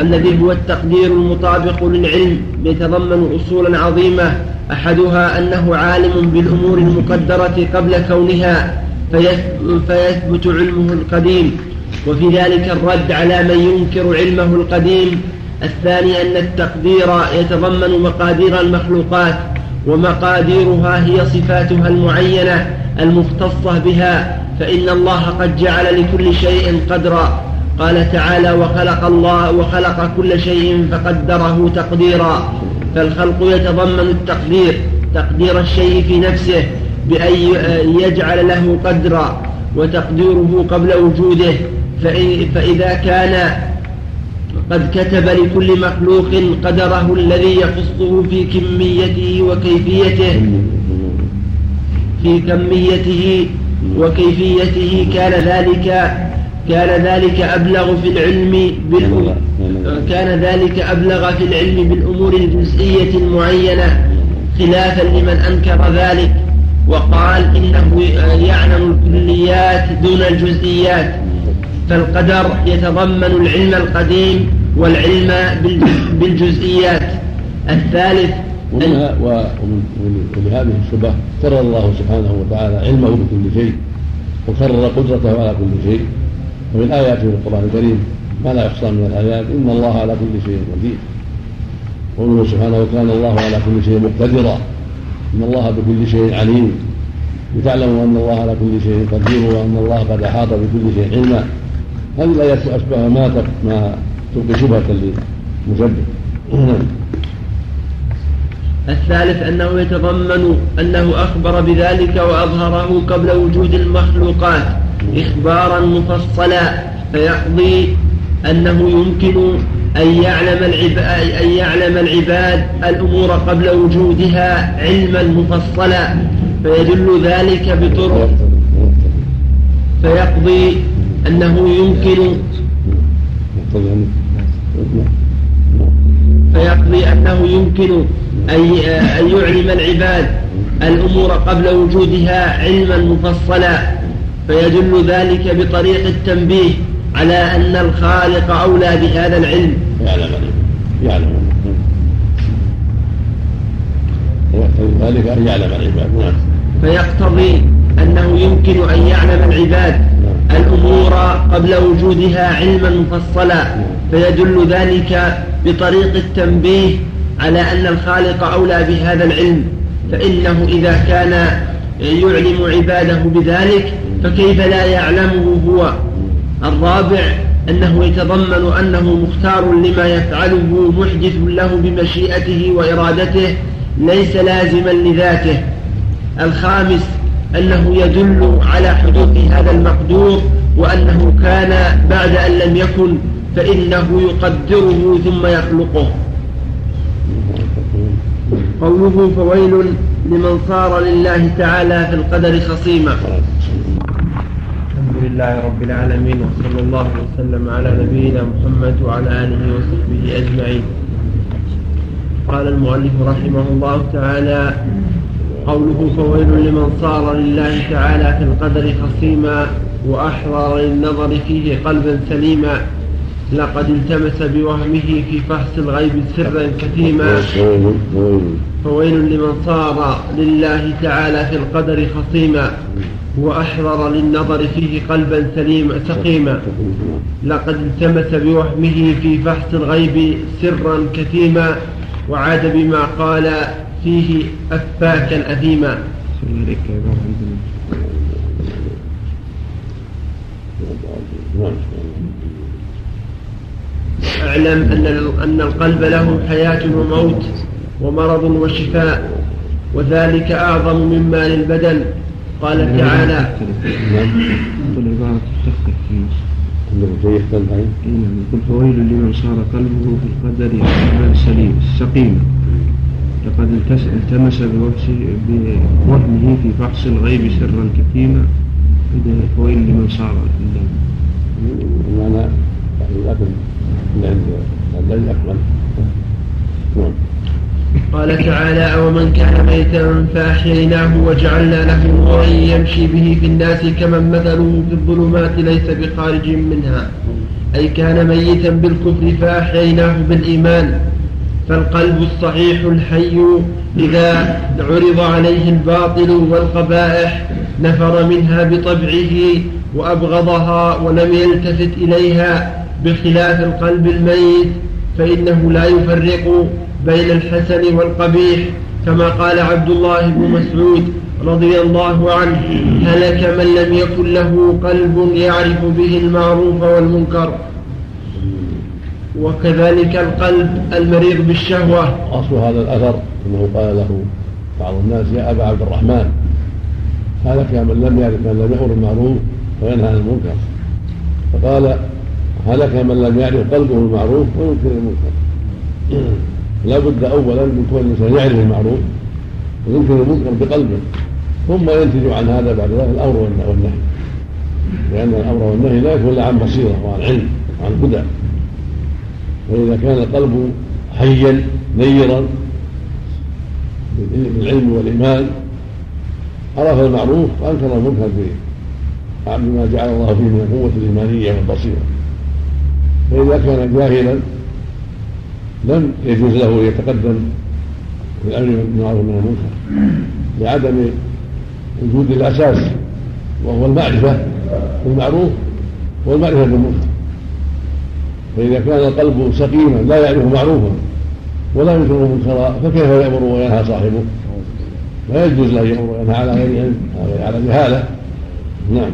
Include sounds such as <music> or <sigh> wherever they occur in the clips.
الذي هو التقدير المطابق للعلم يتضمن أصولا عظيمة أحدها أنه عالم بالأمور المقدرة قبل كونها فيثبت علمه القديم. وفي ذلك الرد على من ينكر علمه القديم. الثاني أن التقدير يتضمن مقادير المخلوقات ومقاديرها هي صفاتها المعينة المختصة بها فإن الله قد جعل لكل شيء قدرا. قال تعالى وخلق الله وخلق كل شيء فقدره تقديرا. فالخلق يتضمن التقدير تقدير الشيء في نفسه بأن يجعل له قدرا وتقديره قبل وجوده. فإذا كان قد كتب لكل مخلوق قدره الذي يخصه في كميته وكيفيته في كميته وكيفيته كان ذلك كان ذلك أبلغ في العلم بالأمور كان ذلك أبلغ في العلم بالأمور الجزئية المعينة خلافا لمن أنكر ذلك وقال إنه يعلم الكليات دون الجزئيات فالقدر يتضمن العلم القديم والعلم بالجزئيات. الثالث ولهذه الشبه كرر الله سبحانه وتعالى علمه بكل شيء وكرر قدرته على كل شيء. ومن آياته في القرآن الكريم ما لا يحصى من الآيات إن الله على كل شيء قدير. قوله سبحانه وكان الله على كل شيء مقتدرا. إن الله بكل شيء عليم. لتعلموا أن الله على كل شيء قدير وأن الله قد أحاط بكل شيء علما. هذه الآيات أشبه ما ما تلقي شبهة للمشبه. <clears throat> الثالث أنه يتضمن أنه أخبر بذلك وأظهره قبل وجود المخلوقات. إخبارا مفصلا فيقضي أنه يمكن أن يعلم العباد أن يعلم العباد الأمور قبل وجودها علما مفصلا فيدل ذلك بطرق فيقضي أنه يمكن فيقضي أنه يمكن أن يعلم العباد الأمور قبل وجودها علما مفصلا. فيدل ذلك بطريق التنبيه على أن الخالق أولى بهذا العلم. يعلم يعلم ذلك أن يعلم العباد نعم. فيقتضي أنه يمكن أن يعلم العباد نعم. الأمور قبل وجودها علما مفصلا. فيدل ذلك بطريق التنبيه على أن الخالق أولى بهذا العلم. فإنه إذا كان يعلم عباده بذلك فكيف لا يعلمه هو؟ الرابع أنه يتضمن أنه مختار لما يفعله محدث له بمشيئته وإرادته ليس لازما لذاته. الخامس أنه يدل على حدوث هذا المقدور وأنه كان بعد أن لم يكن فإنه يقدره ثم يخلقه. قوله فويل لمن صار لله تعالى في القدر خصيما. لله رب العالمين وصلى الله وسلم على نبينا محمد وعلى آله وصحبه أجمعين. قال المؤلف رحمه الله تعالى قوله فويل لمن صار لله تعالى في القدر خصيما وأحرر للنظر فيه قلبا سليما. لقد التمس بوهمه في فحص الغيب سرا كثيما. فويل لمن صار لله تعالى في القدر خصيما. وأحرر للنظر فيه قلبا سليما سقيما. لقد التمس بوهمه في فحص الغيب سرا كثيما وعاد بما قال فيه أفاكا أثيما. أعلم أن أن القلب له حياة وموت ومرض وشفاء وذلك أعظم مما للبدن. قال تعالى العبارة تختلف في النص يقول فويل لمن صار قلبه في القدر سليم سقيم. لقد التمس بوهمه في فحص الغيب سرا كثيما فويل لمن صار المعنى الأكل من عند الذي أكمل نعم. قال تعالى أومن كان ميتا فأحييناه وجعلنا له نورا يمشي به في الناس كمن مثله في الظلمات ليس بخارج منها. أي كان ميتا بالكفر فأحييناه بالإيمان. فالقلب الصحيح الحي إذا عرض عليه الباطل والقبائح نفر منها بطبعه وأبغضها ولم يلتفت إليها بخلاف القلب الميت فإنه لا يفرق بين الحسن والقبيح كما قال عبد الله بن مسعود رضي الله عنه هلك من لم يكن له قلب يعرف به المعروف والمنكر. وكذلك القلب المريض بالشهوة. أصل هذا الأثر أنه قال له بعض الناس يا أبا عبد الرحمن هلك من لم يعرف من لم يأمر بالمعروف وينهى عن المنكر. فقال هلك من لم يعرف قلبه المعروف وينكر المنكر. لا بد اولا من كون الإنسان يعرف المعروف وينكر المنكر بقلبه ثم ينتج عن هذا بعد ذلك الأمر والنهي لأن الأمر والنهي لا يكون إلا عن بصيرة وعن علم وعن هدى. وإذا كان القلب حيا نيرا بالعلم والإيمان عرف المعروف وأنكر المنكر بما جعل الله فيه من القوة الإيمانية والبصيرة. فإذا كان جاهلا لم يجوز له أن يتقدم في الامر بالمعروف من المنكر. لعدم وجود الأساس وهو المعرفة بالمعروف والمعرفة بالمنكر. فإذا كان القلب سقيما لا يعرف معروفا ولا ينكر منكرا فكيف يأمر وينهى صاحبه؟ لا يجوز له يأمر وينهى على غير علم على جهالة. نعم.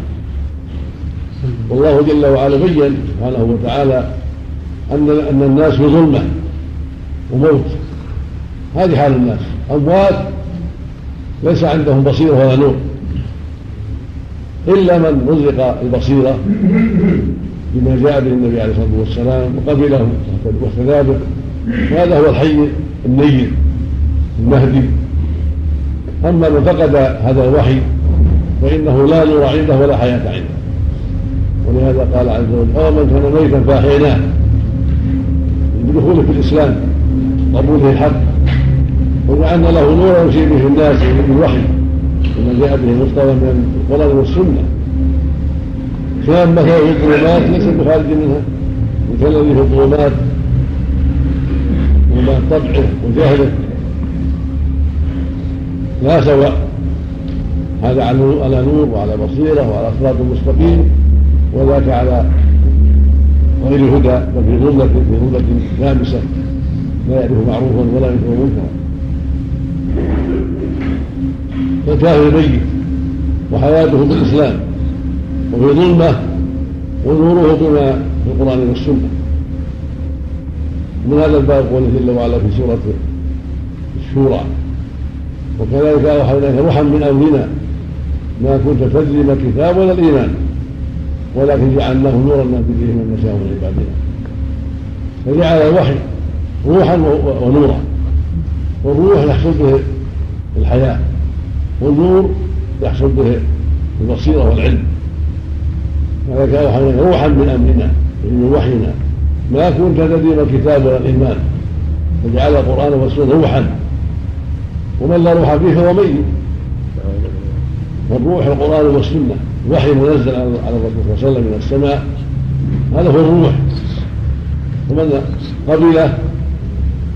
والله جل وعلا بين سبحانه وتعالى ان أن الناس في ظلمه وموت. هذه حال الناس. أموات ليس عندهم بصيرة ولا نور. إلا من رزق البصيرة بما جاء به النبي عليه الصلاة والسلام وقبله به وهذا هو الحي النير المهدي. أما من فقد هذا الوحي فإنه لا نور عنده ولا حياة عنده. ولهذا قال عز وجل أو من كان ميتا فأحييناه. بدخوله في الإسلام. قبوله الحق. وجعلنا له نورا يمشي به الناس بالوحي وما جاء به المصطفى من القران والسنة كان مثلا في الظلمات ليس بخارج منها. الذي في الظلمات وما طبعه وجهله. لا سواء. هذا على نور وعلى بصيرة وعلى صراط مستقيم. وذاك على غير هدى بل في ظلة في ظلة لامسة لا يعرف معروفا ولا ينكر منكرا فالكافر ميت وحياته بالاسلام وفي ظلمة ونوره بما في القرآن والسنة. من هذا الباب قوله جل وعلا في سورة الشورى. وكذلك اوحينا روحا من أمرنا ما كنت تدري ما الكتاب ولا الإيمان ولكن جعلناه نورا نهدي به من نشاء من عبادنا. فجعل الوحي روحا ونورا. والروح يحصل به الحياة. والنور يحصل به البصيرة والعلم. ولك أوحينا روحا من أمرنا من وحينا. ما كنت تدري الكتاب ولا الإيمان. فجعل القرآن والسنة روحا. ومن لا روح فيه فهو ميت. والروح القرآن والسنة. وحي منزل على الرسول صلى الله عليه وسلم من السماء. هذا هو الروح. ومن قبله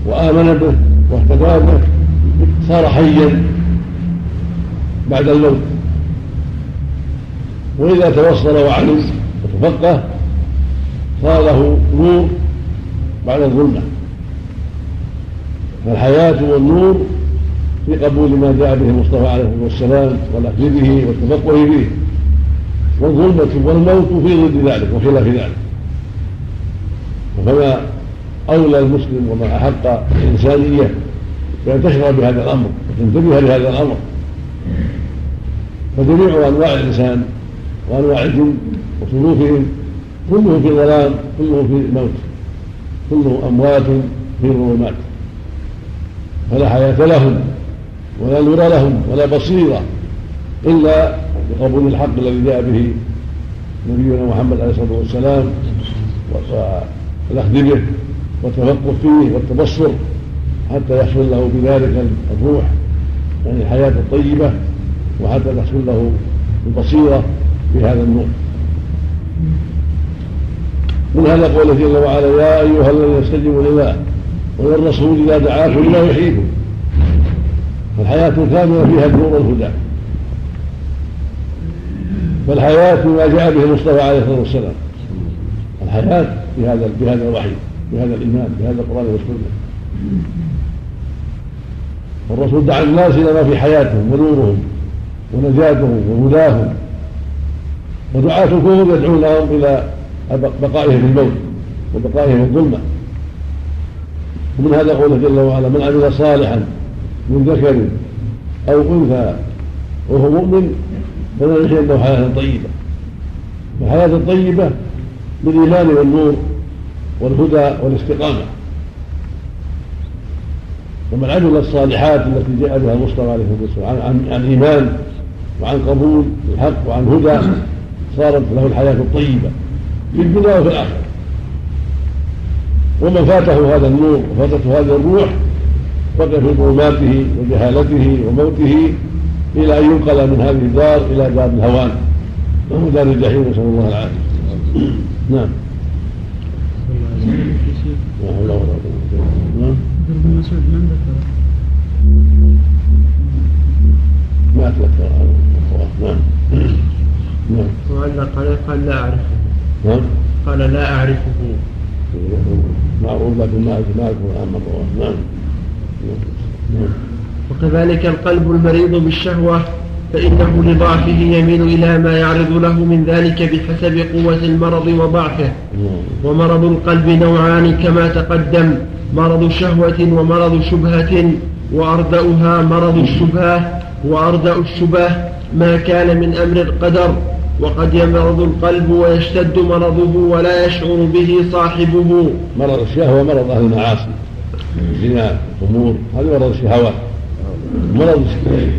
وآمن به واهتدى به صار حيا بعد الموت. وإذا توصل وعلم وتفقه صار له نور بعد الظلمة. فالحياة والنور في قبول ما جاء به المصطفى عليه الصلاة والسلام والأخذ به والتفقه به والظلمة والموت في ضد ذلك وخلاف ذلك. وكما أولى المسلم وما أحق الإنسانية بأن تشعر بهذا الأمر وتنتبه لهذا الأمر. فجميع أنواع الإنسان وأنواع الجن وصنوفهم كله في ظلام كله في موت كله أموات في ظلمات. فلا حياة لهم ولا نور لهم ولا بصيرة إلا بقبول الحق الذي جاء به نبينا محمد عليه الصلاة والسلام والأخذ به. والتفقه فيه والتبصر حتى يحصل له بذلك الروح يعني الحياة الطيبة وحتى تحصل له البصيرة بهذا النور. من هذا قوله جل وعلا يا أيها الذين استجيبوا لله وللرسول إذا دعاكم لما يحييكم. فالحياه كامله فيها النور والهدى. فالحياه فيما جاء به المصطفى عليه الصلاة والسلام. الحياة بهذا بهذا الوحي. بهذا الإيمان بهذا القرآن والسنة. والرسول دعا الناس إلى ما في حياتهم ونورهم ونجاتهم وهداهم. ودعاة الكفر يدعونهم إلى بقائهم في الموت وبقائهم في الظلمة. ومن هذا قوله جل وعلا من عمل صالحا من ذكر أو أنثى وهو مؤمن فلنحيينه حياة طيبة. الحياة الطيبه بالإيمان والنور والهدى والاستقامة. ومن عمل الصالحات التي جاء بها المصطفى عليه الصلاة والسلام عن, عن ايمان وعن قبول الحق وعن هدى صارت له الحياة الطيبة في الدنيا وفي الآخرة. ومن فاته هذا النور وفاتته هذه الروح بقي في ظلماته وجهالته وموته إلى أن ينقل من هذه الدار إلى دار الهوان وهو دار الجحيم نسأل الله العافية. نعم. لا حول ولا قوه نعم ابن مسعود من ذكر ما اتذكر نعم نعم وعلق عليه قال لا اعرفه نعم قال لا اعرفه معروف لكن ما ما اذكر عن نعم وكذلك القلب المريض بالشهوة فإنه لضعفه يميل إلى ما يعرض له من ذلك بحسب قوة المرض وضعفه. ومرض القلب نوعان كما تقدم مرض شهوة ومرض شبهة وأردأها مرض الشبهة وأردأ الشبهة ما كان من أمر القدر. وقد يمرض القلب ويشتد مرضه ولا يشعر به صاحبه. مرض الشهوة مرض أهل المعاصي الزنا الخمور هذا مرض الشهوات. مرض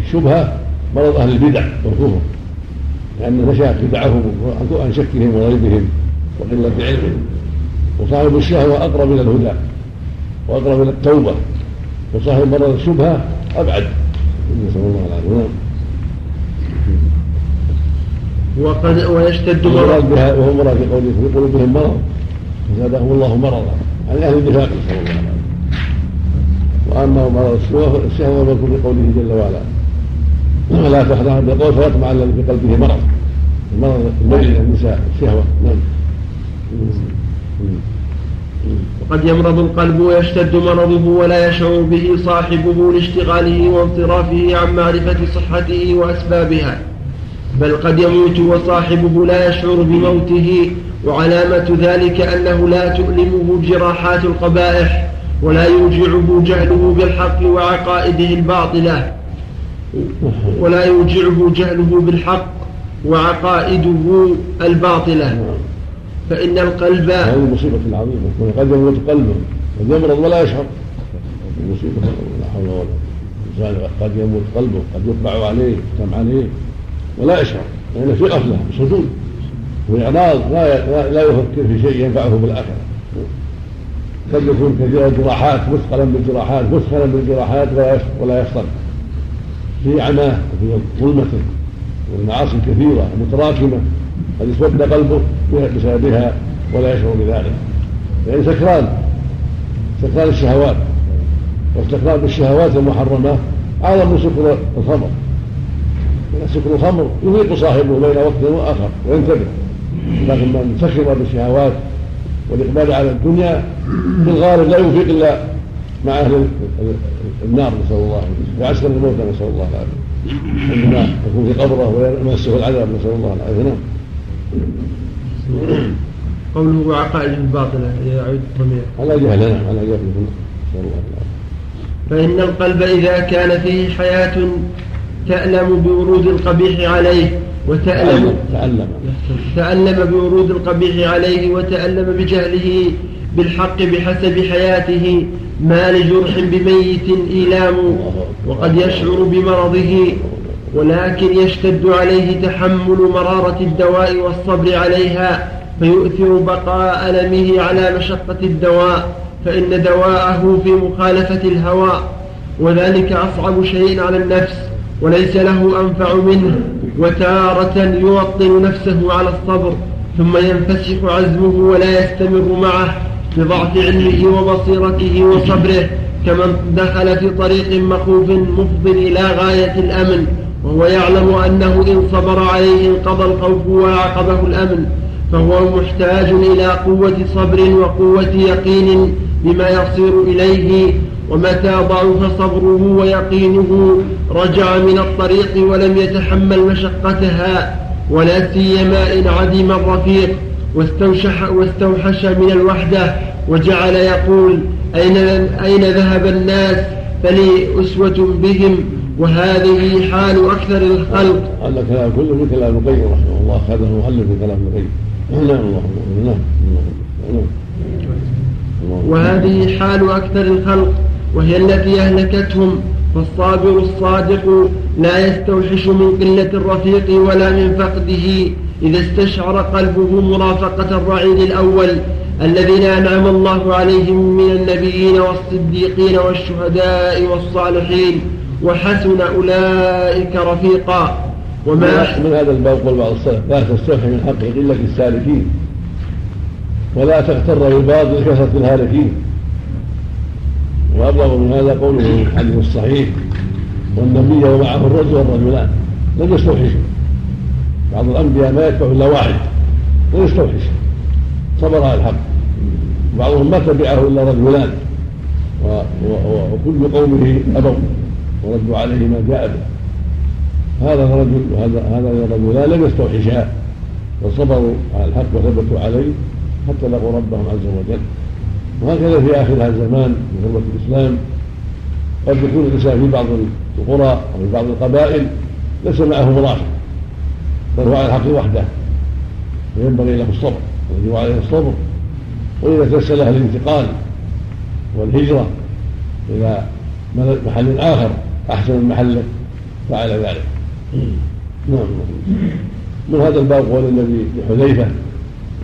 الشبهة مرض أهل البدع والكفر لأن نشأت بدعهم عن شكهم وريبهم وقلة علمهم وصاحب الشهوة أقرب إلى الهدى وأقرب إلى التوبة وصاحب مرض الشبهة أبعد. نسأل الله العافية. وقد ويشتد مرض. بها وهو مرض في قوله في قلوبهم مرض. فزادهم الله مرضا. عن أهل النفاق. نسال الله العافيه وأما مرض الشهوة في قوله جل وعلا. ولا تخدع بالقول فيطمع الذي في قلبه مرض. المرض الميل النساء الشهوه نعم. وقد يمرض القلب ويشتد مرضه ولا يشعر به صاحبه لاشتغاله وانصرافه عن معرفة صحته وأسبابها. بل قد يموت وصاحبه لا يشعر بموته وعلامة ذلك أنه لا تؤلمه جراحات القبائح ولا يوجعه جهله بالحق وعقائده الباطلة. ولا يوجعه جهله بالحق وعقائده الباطلة. فإن القلب هذه المصيبة العظيمة قد يموت قلبه قد يمرض ولا يشعر. مصيبة لا حول ولا قوة. قد يموت قلبه قد يطبع عليه يختم عليه ولا يشعر. لأنه في غفلة سجود وإعراض لا لا يفكر في شيء ينفعه بالآخرة. قد يكون كثير الجراحات مثقلا بالجراحات مثقلا بالجراحات ولا يفطر في عماه وفي ظلمته والمعاصي كثيرة متراكمة قد يسود قلبه بسببها ولا يشعر بذلك. يعني سكران سكران الشهوات. واستكرار بالشهوات المحرمة أعظم من سكر الخمر. سكر الخمر يذيق صاحبه بين وقت وآخر وينتبه. لكن من سكر بالشهوات والإقبال على الدنيا في الغالب لا يوفق إلا مع أهل النار نسأل الله في عسكر الموتى نسأل الله العافية. عندما يكون في قبره ويمسه العذاب نسأل الله العافية. نعم. قوله وعقائد الباطله يعود الضمير على جهل نعم على جهل. نسأل الله العافية. فإن القلب إذا كان فيه حياة تألم بورود القبيح عليه وتألم تألم. تألم بورود القبيح عليه وتألم بجهله بالحق بحسب حياته ما لجرح بميت إيلام وقد يشعر بمرضه ولكن يشتد عليه تحمل مرارة الدواء والصبر عليها فيؤثر بقاء ألمه على مشقة الدواء فإن دواءه في مخالفة الهوى وذلك أصعب شيء على النفس وليس له أنفع منه وتارة يوطن نفسه على الصبر ثم ينفسخ عزمه ولا يستمر معه. لضعف علمه وبصيرته وصبره كمن دخل في طريق مخوف مفض إلى غاية الأمن وهو يعلم أنه إن صبر عليه انقضى الخوف وأعقبه الأمن فهو محتاج إلى قوة صبر وقوة يقين بما يصير إليه ومتى ضعف صبره ويقينه رجع من الطريق ولم يتحمل مشقتها ولا سيما إن عدم الرفيق. واستوشح واستوحش من الوحدة وجعل يقول أين, أين ذهب الناس فلي أسوة بهم وهذه حال أكثر الخلق. هذا الكلام كله من كلام القيم رحمه الله هذا هو مؤلف من كلام القيم. نعم الله نعم نعم. وهذه حال أكثر الخلق وهي التي أهلكتهم فالصابر الصادق لا يستوحش من قلة الرفيق ولا من فقده. إذا استشعر قلبه مرافقة الرعيل الأول الذين أنعم الله عليهم من النبيين والصديقين والشهداء والصالحين وحسن أولئك رفيقا. وما من هذا الباب قول بعض السلف. لا تستوحي من حق قلة السالكين. ولا تغتر بالباطل كثرة الهالكين. وأبلغ من هذا قوله في الحديث الصحيح والنبي ومعه الرجل والرجلان. لم يستوحشوا بعض الأنبياء ما يتبع إلا واحد لم يستوحش صبر على الحق. وبعضهم ما تبعه إلا رجلان. وكل قومه أبوا. وردوا عليه ما جاء به. هذا الرجل وهذا هذا الرجلان لم يستوحشا وصبروا على الحق وثبتوا عليه حتى لقوا ربهم عز وجل. وهكذا في آخر هذا الزمان في غربة الإسلام. قد يكون الإنسان في بعض القرى أو في بعض القبائل ليس معه مرافق بل هو على الحق وحده. وينبغي له الصبر ويجب عليه الصبر. وإذا تيسر له الانتقال والهجرة إلى محل آخر أحسن من محله فعل ذلك. نعم. من هذا الباب قول الذي لحذيفة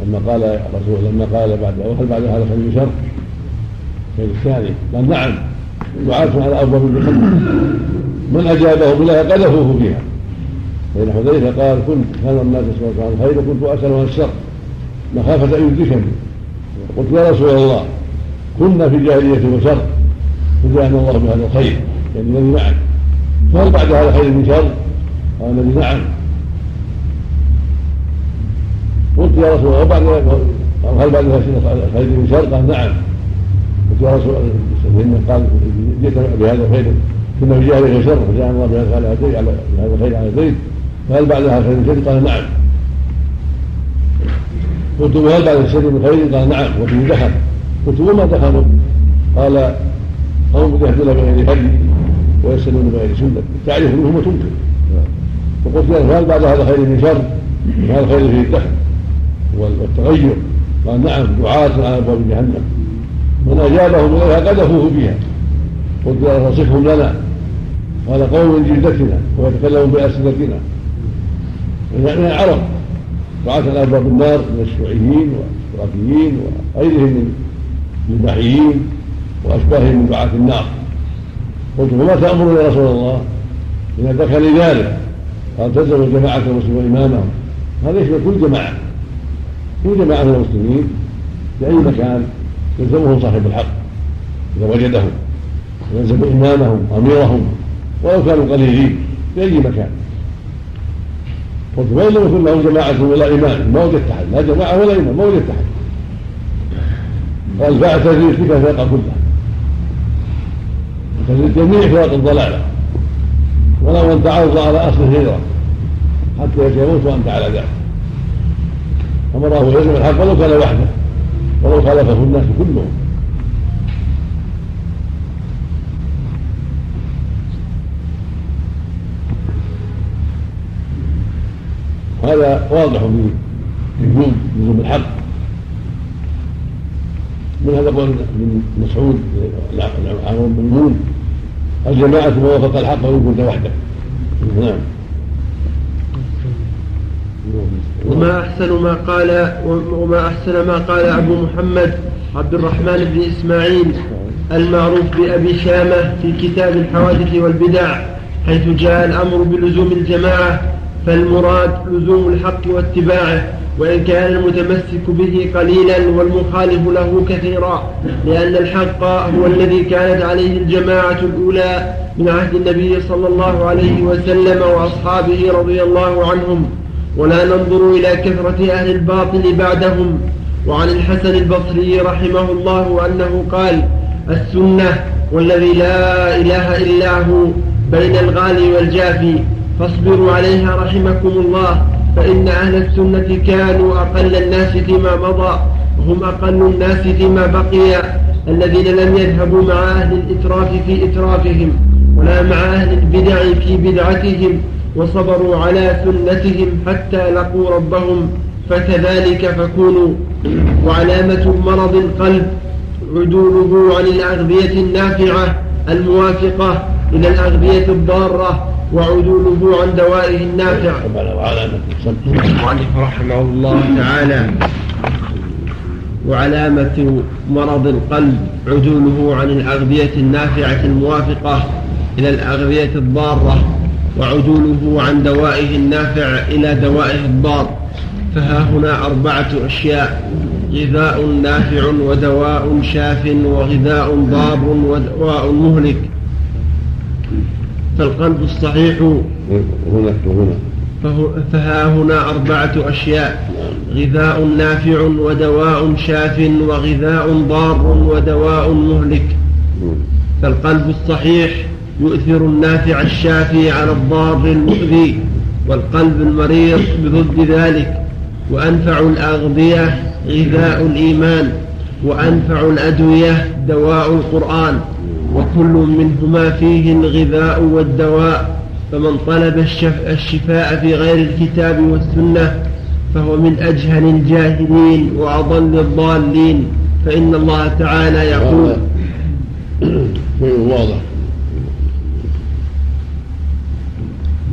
لما قال الرسول لما قال بعد هل بعد هذا خير شر؟ خير الثاني. قال نعم. دعاة على ابواب الجنه من اجابه بها قذفوه فيها. فإن حذيفة قال كنت كان الناس يسألون عن الخير؟ كنت أسأل عن الشر. مخافة أن يدركني. قلت يا رسول الله كنا في جاهلية وشر فجاءنا الله بهذا الخير يعني الذي معك. فهل بعد هذا خير من شر؟ قال النبي نعم قلت يا رسول الله بعد هل بعد خير من شر؟ قال نعم. قلت يا رسول الله قال جئت بهذا الخير كنا في جاهلية وشر فجاءنا الله بهذا الخير على زيد. فهل بعدها خير من شر؟ قال نعم. قلت وهل بعد الشر من خير؟ قال نعم وفيه دخل قلت وما دخلوا؟ قال قوم يهدون بغير هدي ويسألون بغير سنة. تعرف منهم وتنكر فقلت له هل بعد هذا خير من شر؟ هذا خير فيه الدخل والتغير. قال نعم دعاة على أبواب جهنم. من أجابهم اليها قذفوه فيها قلت له تصفهم لنا. قال قوم من جلدتنا ويتكلمون بألسنتنا. من العرب. دعاة على ابواب النار من الشيوعيين والاشتراكيين وغيرهم من البحيين وأشباههم من دعاة النار. قلت فما تأمرون يا رسول الله؟ إذا ذكر ذلك. قال تلزم الجماعة المسلمين إمامهم. هذا يشمل كل جماعة. كل جماعة من المسلمين في أي مكان يلزمهم صاحب الحق. إذا وجدهم يلزم إمامهم أميرهم ولو كانوا قليلين في أي مكان. وإن لم يكن لهم جماعة ولا إمام؟ ما وجدت أحد. لا جماعة ولا إمام ما وجدت أحد. قال فاعتزل بك الفرقة كلها اعتزل جميع فرق الضلالة. ولو أن تعرض على أصل الهجرة حتى يموت وأنت على ذلك. أمره يلزم الحق ولو كان وحده ولو خالفه الناس كلهم. هذا واضح في وجوب لزوم الحق. من هذا قول ابن مسعود عمرو بن ميمون الجماعة ما وافق الحق وإن كنت وحدك نعم. وما أحسن ما قال وما أحسن ما قال أبو محمد عبد الرحمن بن إسماعيل المعروف بأبي شامة في كتاب الحوادث والبدع حيث جاء الأمر بلزوم الجماعة فالمراد لزوم الحق واتباعه وإن كان المتمسك به قليلا والمخالف له كثيرا لأن الحق هو الذي كانت عليه الجماعة الأولى من عهد النبي صلى الله عليه وسلم وأصحابه رضي الله عنهم. ولا ننظر إلى كثرة أهل الباطل بعدهم. وعن الحسن البصري رحمه الله أنه قال السنة والذي لا إله إلا هو بين الغالي والجافي. فاصبروا عليها رحمكم الله فإن أهل السنة كانوا أقل الناس فيما مضى وهم أقل الناس فيما بقي الذين لم يذهبوا مع أهل الإتراف في إترافهم ولا مع أهل البدع في بدعتهم وصبروا على سنتهم حتى لقوا ربهم فكذلك فكونوا. وعلامة مرض القلب عدوله عن الأغذية النافعة الموافقة إلى الأغذية الضارة وعدوله عن دوائه النافع. رحمه الله تعالى. وعلامة مرض القلب عدوله عن الأغذية النافعة الموافقة إلى الأغذية الضارة وعدوله عن دوائه النافع إلى دوائه الضار. فها هنا أربعة أشياء غذاء نافع ودواء شاف وغذاء ضار ودواء مهلك. فالقلب الصحيح. هنا وهنا فها هنا أربعة أشياء غذاء نافع ودواء شاف وغذاء ضار ودواء مهلك. فالقلب الصحيح يؤثر النافع الشافي على الضار المؤذي والقلب المريض بضد ذلك. وأنفع الأغذية غذاء الإيمان وأنفع الأدوية دواء القرآن. وكل منهما فيه الغذاء والدواء فمن طلب الشفاء في غير الكتاب والسنة فهو من أجهل الجاهلين وأضل الضالين. فإن الله تعالى يقول واضح. <clears throat>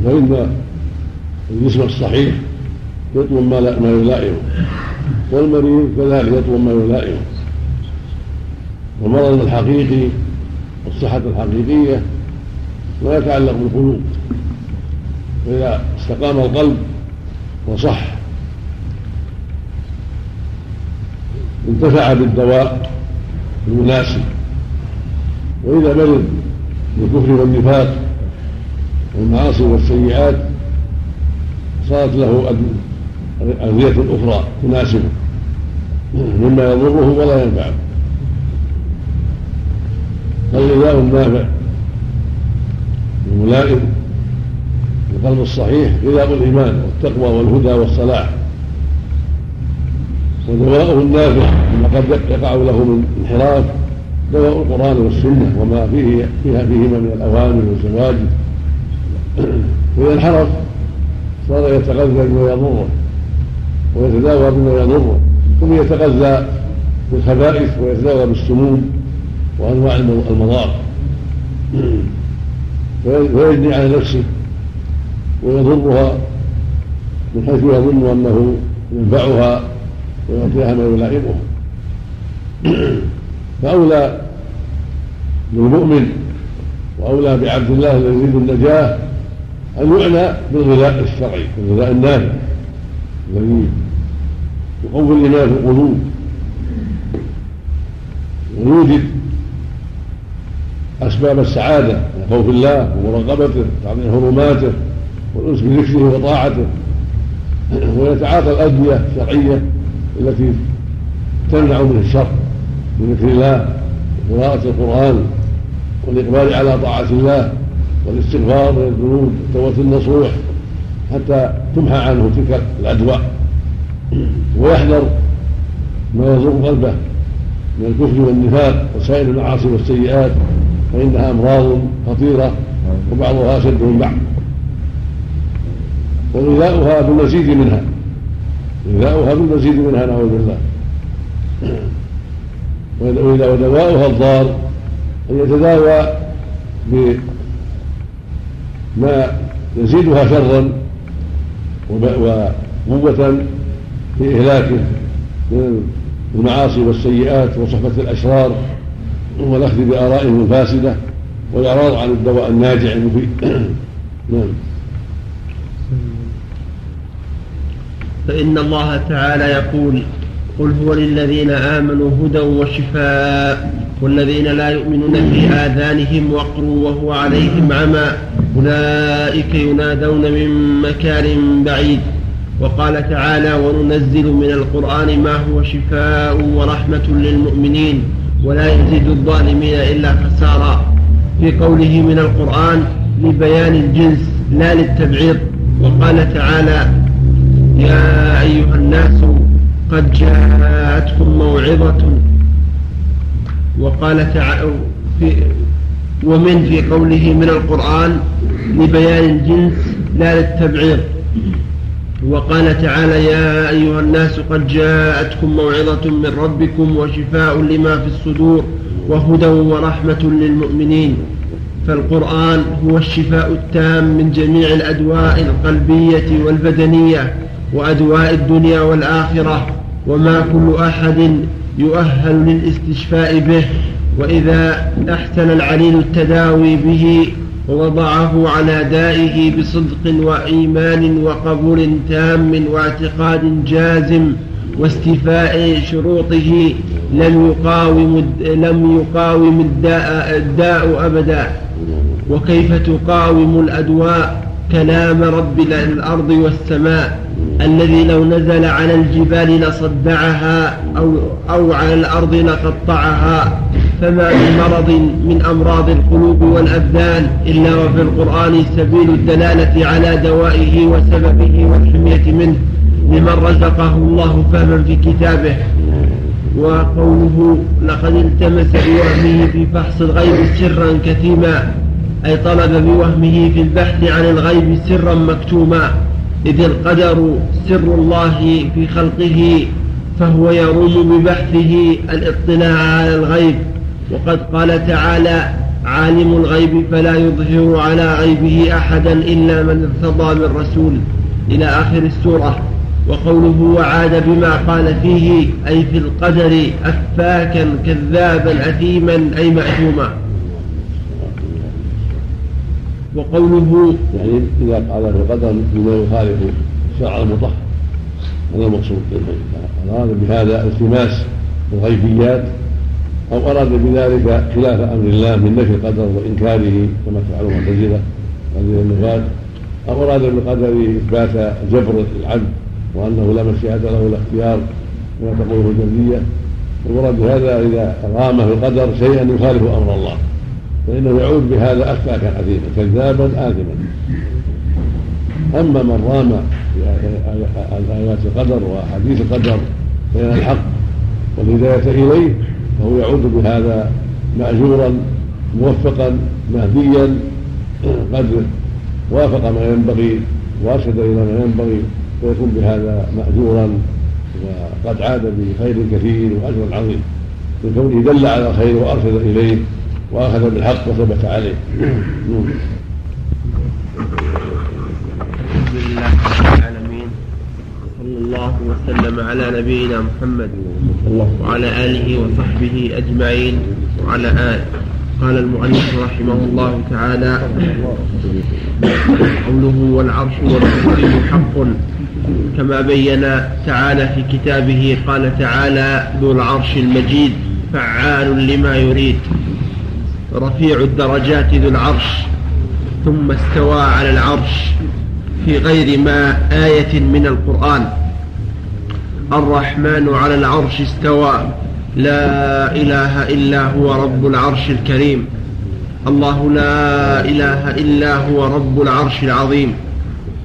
فإن الجسم الصحيح يطلب ما ما يلائمه والمريض كذلك يطلب ما يلائمه. والمرض الحقيقي والصحة الحقيقية ما يتعلق بالقلوب فإذا استقام القلب وصح انتفع بالدواء المناسب. وإذا مرض بالكفر والنفاق والمعاصي والسيئات صارت له أذية أخرى تناسبه مما يضره ولا ينفعه. فالغذاء النافع الملائم القلب الصحيح غذاء الإيمان والتقوى والهدى والصلاح. ودواءه النافع مما قد يقع له من انحراف دواء القرآن والسنة وما فيه فيها فيهما من الأوامر والزواجر وإذا <clears throat> انحرف صار يتغذى بما يضره ويتداوى بما يضره ثم يتغذى بالخبائث ويتداوى بالسموم. وانواع المضار. ويجني على نفسه ويضرها من حيث يظن أنه ينفعها ويعطيها ما يلائمها. <clears throat> فأولى بالمؤمن وأولى بعبد الله الذي يريد النجاة أن يعنى بالغذاء الشرعي الغذاء النافع الذي يقوي الإيمان في القلوب ويوجد أسباب السعادة من خوف الله ومراقبته وتعظيم حرماته والأنس بذكره وطاعته. <clears throat> ويتعاطى الأدوية الشرعية التي تمنع من الشر من ذكر الله وقراءة القرآن والإقبال على طاعة الله والاستغفار من الذنوب والتوبة النصوح حتى تمحى عنه تلك الأدواء. <clears throat> ويحذر ما يضر قلبه من الكفر والنفاق وسائر المعاصي والسيئات. فإنها أمراض خطيرة وبعضها أشد من بعض. وغذاؤها بالمزيد منها. غذاؤها بالمزيد منها نعوذ بالله. وإذا ودواؤها الضار أن يتداوى بما يزيدها شرا وقوة في إهلاكه من المعاصي والسيئات وصحبة الأشرار. والأخذ بآرائهم الفاسدة والإعراض عن الدواء الناجع المفيد. <clears throat> نعم. فإن الله تعالى يقول قل هو للذين آمنوا هدى وشفاء والذين لا يؤمنون في آذانهم وقر وهو عليهم عمى أولئك ينادون من مكان بعيد وقال تعالى وننزل من القرآن ما هو شفاء ورحمة للمؤمنين ولا يزيد الظالمين إلا خسارا. في قوله من القرآن لبيان الجنس لا للتبعيض وقال تعالى يا أيها الناس قد جاءتكم موعظة. وقال تعالى في ومن في قوله من القرآن لبيان الجنس لا للتبعيض. وقال تعالى يا أيها الناس قد جاءتكم موعظة من ربكم وشفاء لما في الصدور وهدى ورحمة للمؤمنين. فالقرآن هو الشفاء التام من جميع الأدواء القلبية والبدنية وأدواء الدنيا والآخرة وما كل أحد يؤهل للاستشفاء به. وإذا أحسن العليل التداوي به ووضعه على دائه بصدق وإيمان وقبول تام واعتقاد جازم واستيفاء شروطه لم يقاوم لم يقاوم الداء, الداء أبدا. وكيف تقاوم الأدواء كلام رب الأرض والسماء؟ الذي لو نزل على الجبال لصدعها أو, أو على الأرض لقطعها فما من مرض من أمراض القلوب والأبدان إلا وفي القرآن سبيل الدلالة على دوائه وسببه والحمية منه لمن رزقه الله فهما في كتابه. وقوله لقد التمس بوهمه في فحص الغيب سرا كثيما أي طلب بوهمه في البحث عن الغيب سرا مكتوما. إذ القدر سر الله في خلقه فهو يروم ببحثه الاطلاع على الغيب. وقد قال تعالى عالم الغيب فلا يظهر على غيبه أحدا إلا من ارتضى من رسول إلى آخر السورة. وقوله وعاد بما قال فيه أي في القدر أفاكا كذابا أثيما أي مأثوما. وقوله يعني إذا قال في القدر بما يخالف الشرع المطهر هذا المقصود أراد بهذا التماس الغيبيات أو أراد بذلك خلاف أمر الله من نفي القدر وإنكاره كما تفعل المعتزلة هذه النفاة أو أراد بالقدر إثبات جبر العبد وأنه لا مشيئة له ولا اختيار كما تقوله الجبرية المراد بهذا إذا رام في القدر شيئا يخالف أمر الله. فإنه يعود بهذا أفاكا عظيما كذابا آثما. أما من رام آيات القدر وحديث القدر بين الحق والهداية إليه فهو يعود بهذا مأجورا موفقا مهديا. قد وافق ما ينبغي وأرشد إلى ما ينبغي فيكون بهذا مأجورا. وقد عاد بخير كثير واجر عظيم. لكونه دل على الخير وأرشد إليه واخذ بالحق وثبت عليه. الحمد لله رب العالمين. صلى الله وسلم على نبينا محمد وعلى آله وصحبه أجمعين. وعلى اله قال المؤلف رحمه الله تعالى قوله والعرش والكرسي حق. كما بين تعالى في كتابه قال تعالى ذو العرش المجيد فعال لما يريد. رفيع الدرجات ذو العرش ثم استوى على العرش في غير ما آية من القرآن. الرحمن على العرش استوى لا إله إلا هو رب العرش الكريم. الله لا إله إلا هو رب العرش العظيم.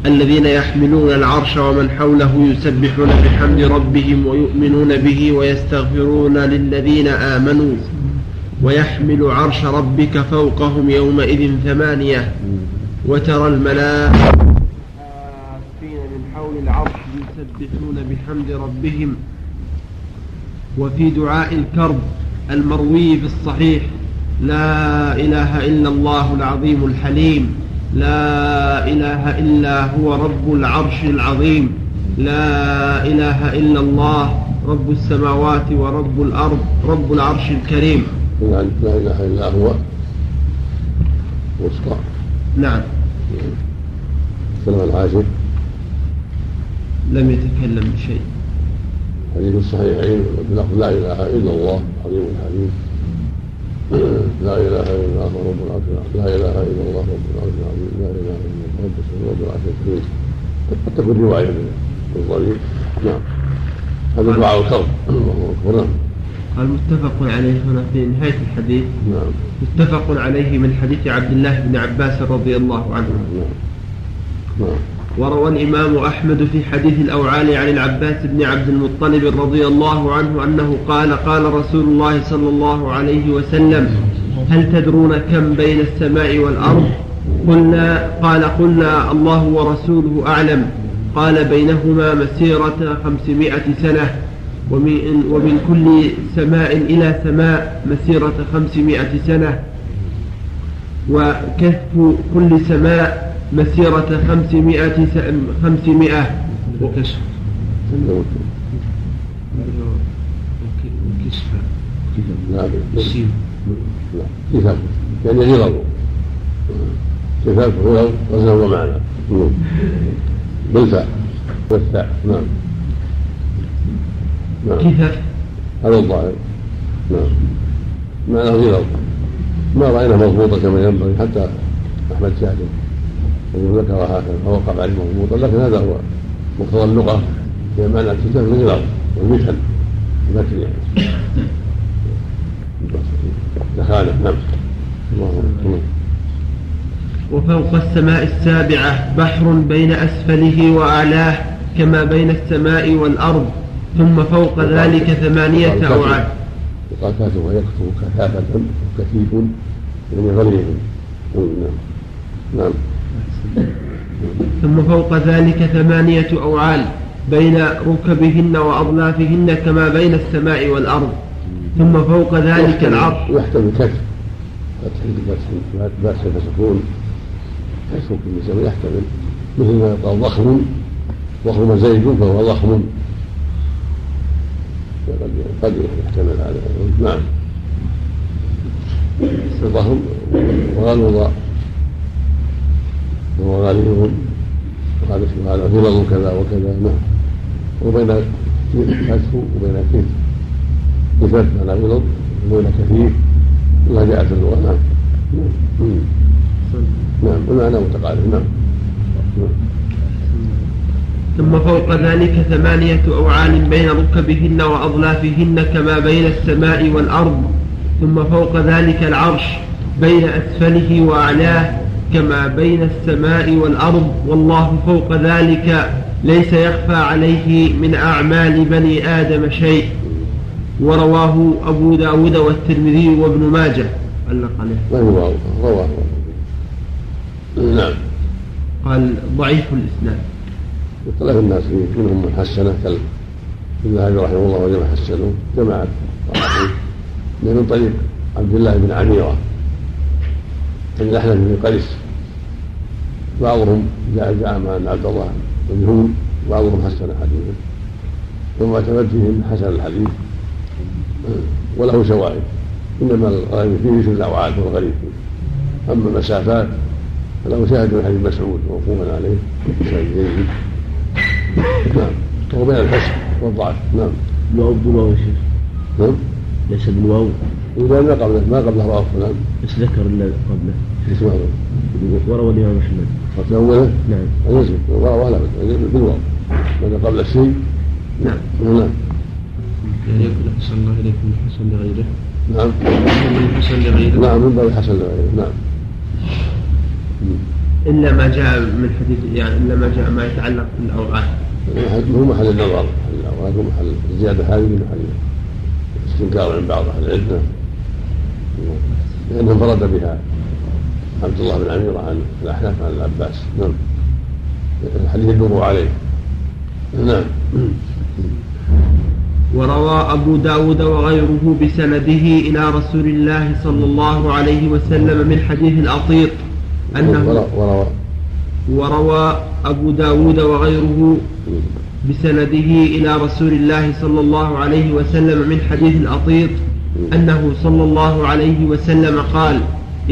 الذين يحملون العرش ومن حوله يسبحون بحمد ربهم ويؤمنون به ويستغفرون للذين آمنوا. ويحمل عرش ربك فوقهم يومئذ ثمانية وترى الملائكة من حول العرش يسبحون بحمد ربهم وفي دعاء الكرب المروي في الصحيح لا إله إلا الله العظيم الحليم لا إله إلا هو رب العرش العظيم لا إله إلا الله رب السماوات ورب الأرض رب العرش الكريم. لا إله إلا هو. وسطى نعم. سلم العاشر. لم يتكلم بشيء. حديث الصحيحين بلفظ لا إله إلا الله عظيم <clears throat> الحليم لا إله إلا الله رب العرش لا إله إلا الله رب العرش العظيم لا إله إلا الله رب رب العرش الكريم قد تكون رواية بالضريب نعم. هذا دعاء الكرب <clears throat> الله أكبر. نعم. قال متفق عليه هنا في نهاية الحديث. نعم. متفق عليه من حديث عبد الله بن عباس رضي الله عنه. نعم نعم. وروى الإمام أحمد في حديث الأوعال عن العباس بن عبد المطلب رضي الله عنه أنه قال قال رسول الله صلى الله عليه وسلم هل تدرون كم بين السماء والأرض؟ قلنا قال قلنا الله ورسوله أعلم. قال بينهما مسيرة خمسمائة سنة. ومن, ومن كل سماء إلى سماء مسيرة خمسمائة سنة وكهف كل سماء مسيرة خمسمائة خمسمائة السين لا كتاب يعني غلظ كتاب غلظ وزن ومعنى بالفاء والثاء نعم نعم. كثف هذا الظاهر. نعم. معناه غلظ ما رأينا مضبوطة كما ينبغي حتى أحمد شاكر وذكر هكذا فوقع عليه مضبوطا لكن هذا هو مقتضى اللغة. هي معنى الكتاب الغلظ والمثل. المثل يعني. دخانه نعم. الله أكبر. وفوق السماء السابعة بحر بين أسفله وأعلاه كما بين السماء والأرض. ثم فوق ذلك ثمانية أوعاد يقال كاتب ويكتب كثافة كثيف يعني غليظ نعم. نعم. ثم فوق ذلك ثمانية أوعال بين ركبهن وأضلافهن كما بين السماء والأرض. ثم فوق ذلك العرش يحتمل كتف فتح فتح فسكون كتف كل يحتمل. مثل ما يقال ضخم. ضخم زيد فهو ضخم. قد يحتمل هذا نعم ضخم وغلظ وهو غليظ وهذا هذا غلظ كذا وكذا نعم وبين كتف وبين كتف بفتح على غلظ وبين كثير ما جاءت اللغة نعم نعم نعم المعنى متقارب نعم ثم فوق ذلك ثمانية أوعال بين ركبهن وأضلافهن كما بين السماء والأرض ثم فوق ذلك العرش بين أسفله وأعلاه كما بين السماء والأرض. والله فوق ذلك ليس يخفى عليه من أعمال بني آدم شيء. ورواه أبو داود والترمذي وابن ماجه. علق عليه. هو رواه نعم. قال ضعيف الإسناد. اختلف الناس فيه منهم من حسنه كالابن الذهبي رحمه الله وجمع حسنه جماعة من طريق عبد الله بن عميرة عن الاحنف بن قيس بعضهم جاء زعم ان عبد الله مجهول بعضهم حسن حديثه ثم اعتمد فيه من حسن الحديث. وله شواهد. إنما الغريب فيه مثل الأوعاد والغريب فيه. أما المسافات فله شاهد من حديث مسعود موقوفا عليه شاهد جيد نعم. وهو بين الحسن والضعف نعم. الواو بالواو يا شيخ. نعم. ليس بالواو. إذا ما قبله ما قبله رواه فلان بس ذكر الذي قبله. في اسمه وروى الإمام أحمد قبل أوله نعم. يزيد ولا ولا بالواو. ماذا قبل الشيء؟ نعم. نعم. يعني يقول أحسن الله إليكم من حسن لغيره. نعم. من حسن لغيره. نعم من باب حسن لغيره. نعم. إلا ما جاء من حديث يعني إلا ما جاء ما يتعلق بالأوعاد هو محل النظر. هو محل الزيادة هذه محل استنكار عند بعض أهل العلم. لأنه انفرد بها عبد الله بن عميرة عن الأحناف عن العباس. نعم. الحديث يدور عليه. نعم. وروى أبو داود وغيره بسنده إلى رسول الله صلى الله عليه وسلم من حديث الأطيط أنه وروى وروى أبو داود وغيره بسنده إلى رسول الله صلى الله عليه وسلم من حديث الأطيط أنه صلى الله عليه وسلم قال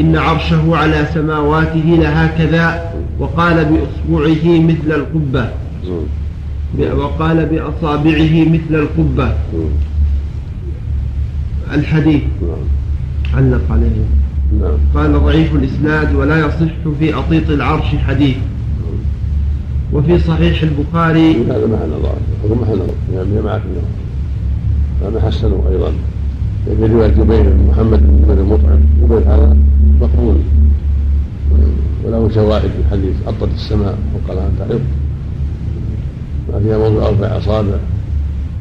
إن عرشه على سماواته لهكذا وقال بإصبعه مثل القبة. وقال بأصابعه مثل القبة. الحديث علق عليه. نعم. قال ضعيف الإسناد ولا يصح في أطيط العرش حديث. وفي صحيح البخاري هذا محل نظر هو محل نظر يعني معك هذا حسنه أيضا. في رواية جبير بن محمد بن المطعم. جبير هذا مقبول. وله شواهد في الحديث. أطت السماء وقال لها تعرف ما فيها موضع أربع أصابع.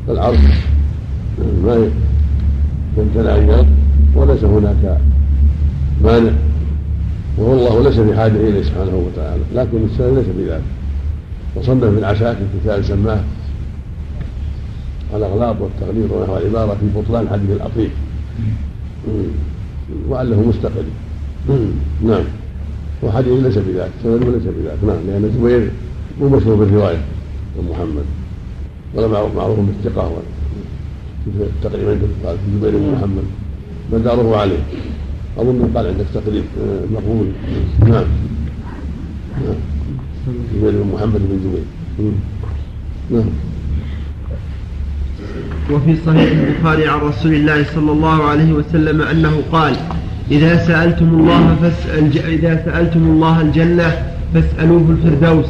فالعرش ما يمتنع يرد وليس هناك مانع. وهو الله ليس بحاجة إليه سبحانه وتعالى. لكن السنة ليس بذلك. وصنف ابن عساكر كتاب سماه. الأغلاط والتغليظ ونحو العبارة في بطلان حديث الأطيب. وعله مستقل. نعم. وحديث ليس بذلك. سند ليس بذلك. نعم. لأن زبير مو مشهور بالرواية. محمد. ولا معروف بالثقة تقريبا قال زبير بن محمد. مداره عليه. أظن قال عندك تقريب آه، مقبول. نعم. نعم. زبير بن محمد بن زبير. نعم. وفي صحيح البخاري عن رسول الله صلى الله عليه وسلم أنه قال إذا سألتم الله فاسأل إذا سألتم الله الجنة فاسألوه الفردوس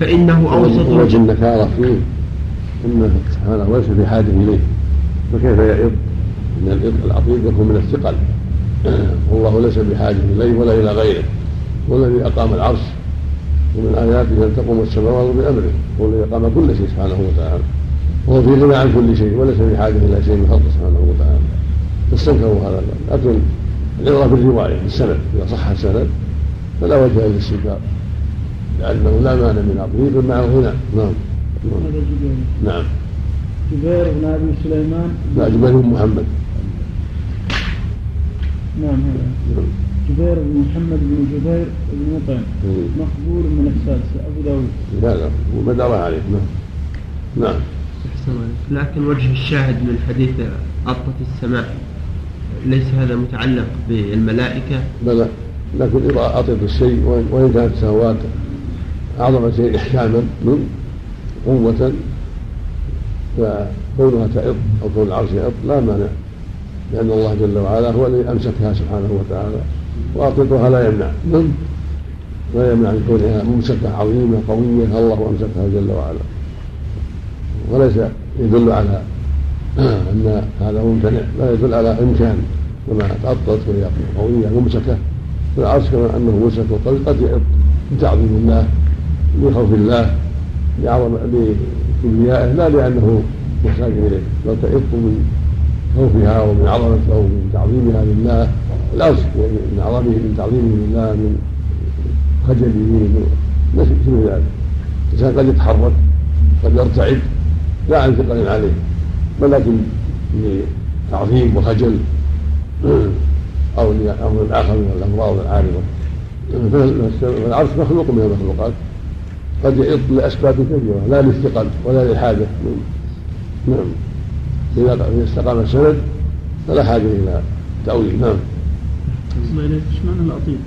فإنه أوسط وجه النكارة فيه أنه سبحانه ليس في حاجة إليه. فكيف يعظ؟ أن الإض العظيم يكون من الثقل. <clears throat> والله ليس بحاجة إليه ولا إلى غيره. هو الذي أقام العرش ومن آياته أن تقوم السماوات بأمره هو الذي أقام كل شيء سبحانه وتعالى. وهو في غنى عن كل شيء وليس بحاجة إلى شيء من خلقه سبحانه وتعالى. فاستنكروا هذا لكن العبرة بالرواية بالسند إذا صح السند فلا وجه للاستنكار لأنه لا مانع من عقله مع غنى نعم. نعم نعم. جبير بن أبي سليمان. لا جبير بن محمد. نعم هذا جبير بن محمد بن جبير بن مطعم. مقبول من السادسة أبو داود. لا لا ومدار عليه نعم. نعم. لكن وجه الشاهد من حديث أطت السماء ليس هذا متعلق بالملائكة؟ بلى لكن إذا أطيب الشيء وإن كانت السماوات أعظم شيء إحكاما من قوة فكونها تعظ أو كون العرش يعظ لا مانع لأن الله جل وعلا هو الذي أمسكها سبحانه وتعالى. وأطلقها لا يمنع. لا يمنع من كونها ممسكة عظيمة قوية الله أمسكها جل وعلا. وليس يدل على أن هذا ممتنع لا يدل على إمكان كما تأطت وهي قوية ممسكة. فالعرش كما أنه ممسك وقد قد بتعظيم الله لخوف الله لعظم لكبريائه لا لأنه محتاج إليه بل تئط من خوفها ومن عظمته ومن تعظيمها لله. العرش من عظمه من تعظيمه لله من خجله من مثل ذلك؟ الإنسان قد يتحرك قد يرتعد لا عن ثقل عليه ولكن لتعظيم وخجل أو لأمر اخر من الأمراض العارضة. فالعرش مخلوق من المخلوقات. قد يعض لأسباب كثيرة لا للثقل ولا للحاجة. نعم. إذا استقام السند فلا حاجة إلى تأويل. نعم. إيش معنى الاطيب؟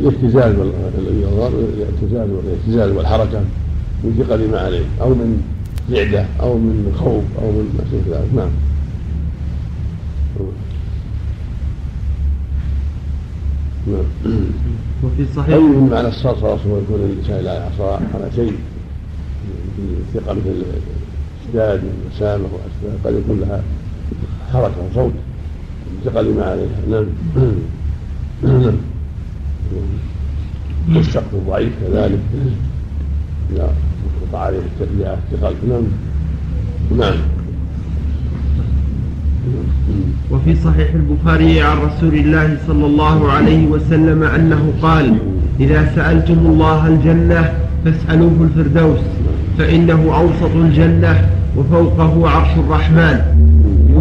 الاهتزاز الاهتزاز والاهتزاز والحركة من ثقل ما عليه أو من رعده أو من خوف أو من ما شابه ذلك. نعم. نعم. وفي صحيح أي من معنى الصرصرة هو يكون الإنسان لا يعصى على شيء؟ في ثقة مثل الإسداد والمسامة قد يكون لها حركة وصوت. ثقل ما عليها نعم. نعم. والسقف الضعيف كذلك. لا وقع عليه الثقل نعم. نعم. وفي صحيح البخاري عن رسول الله صلى الله عليه وسلم أنه قال إذا سألتم الله الجنة فاسألوه الفردوس فإنه أوسط الجنة وفوقه عرش الرحمن.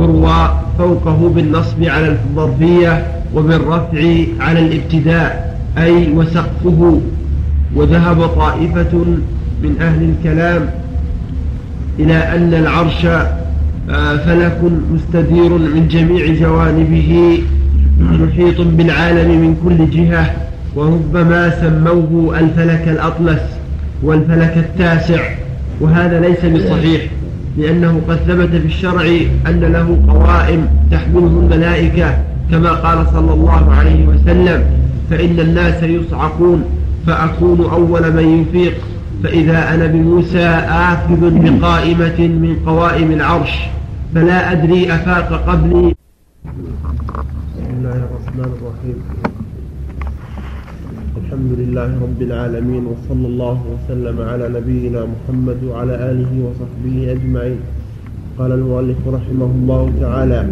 يروى فوقه بالنصب على الظرفية وبالرفع على الابتداء أي وسقفه. وذهب طائفة من أهل الكلام إلى أن العرش آه، فلك مستدير من جميع جوانبه محيط بالعالم من كل جهة وربما سموه الفلك الأطلس والفلك التاسع. وهذا ليس بصحيح. لأنه قد ثبت في الشرع أن له قوائم تحمله الملائكة كما قال صلى الله عليه وسلم فإن الناس يصعقون فأكون أول من يفيق فإذا أنا بموسى آخذ بقائمة من قوائم العرش فلا أدري أفاق قبلي. بسم الله الرحمن الرحيم. الحمد لله رب العالمين وصلى الله وسلم على نبينا محمد وعلى آله وصحبه أجمعين. قال المؤلف رحمه الله تعالى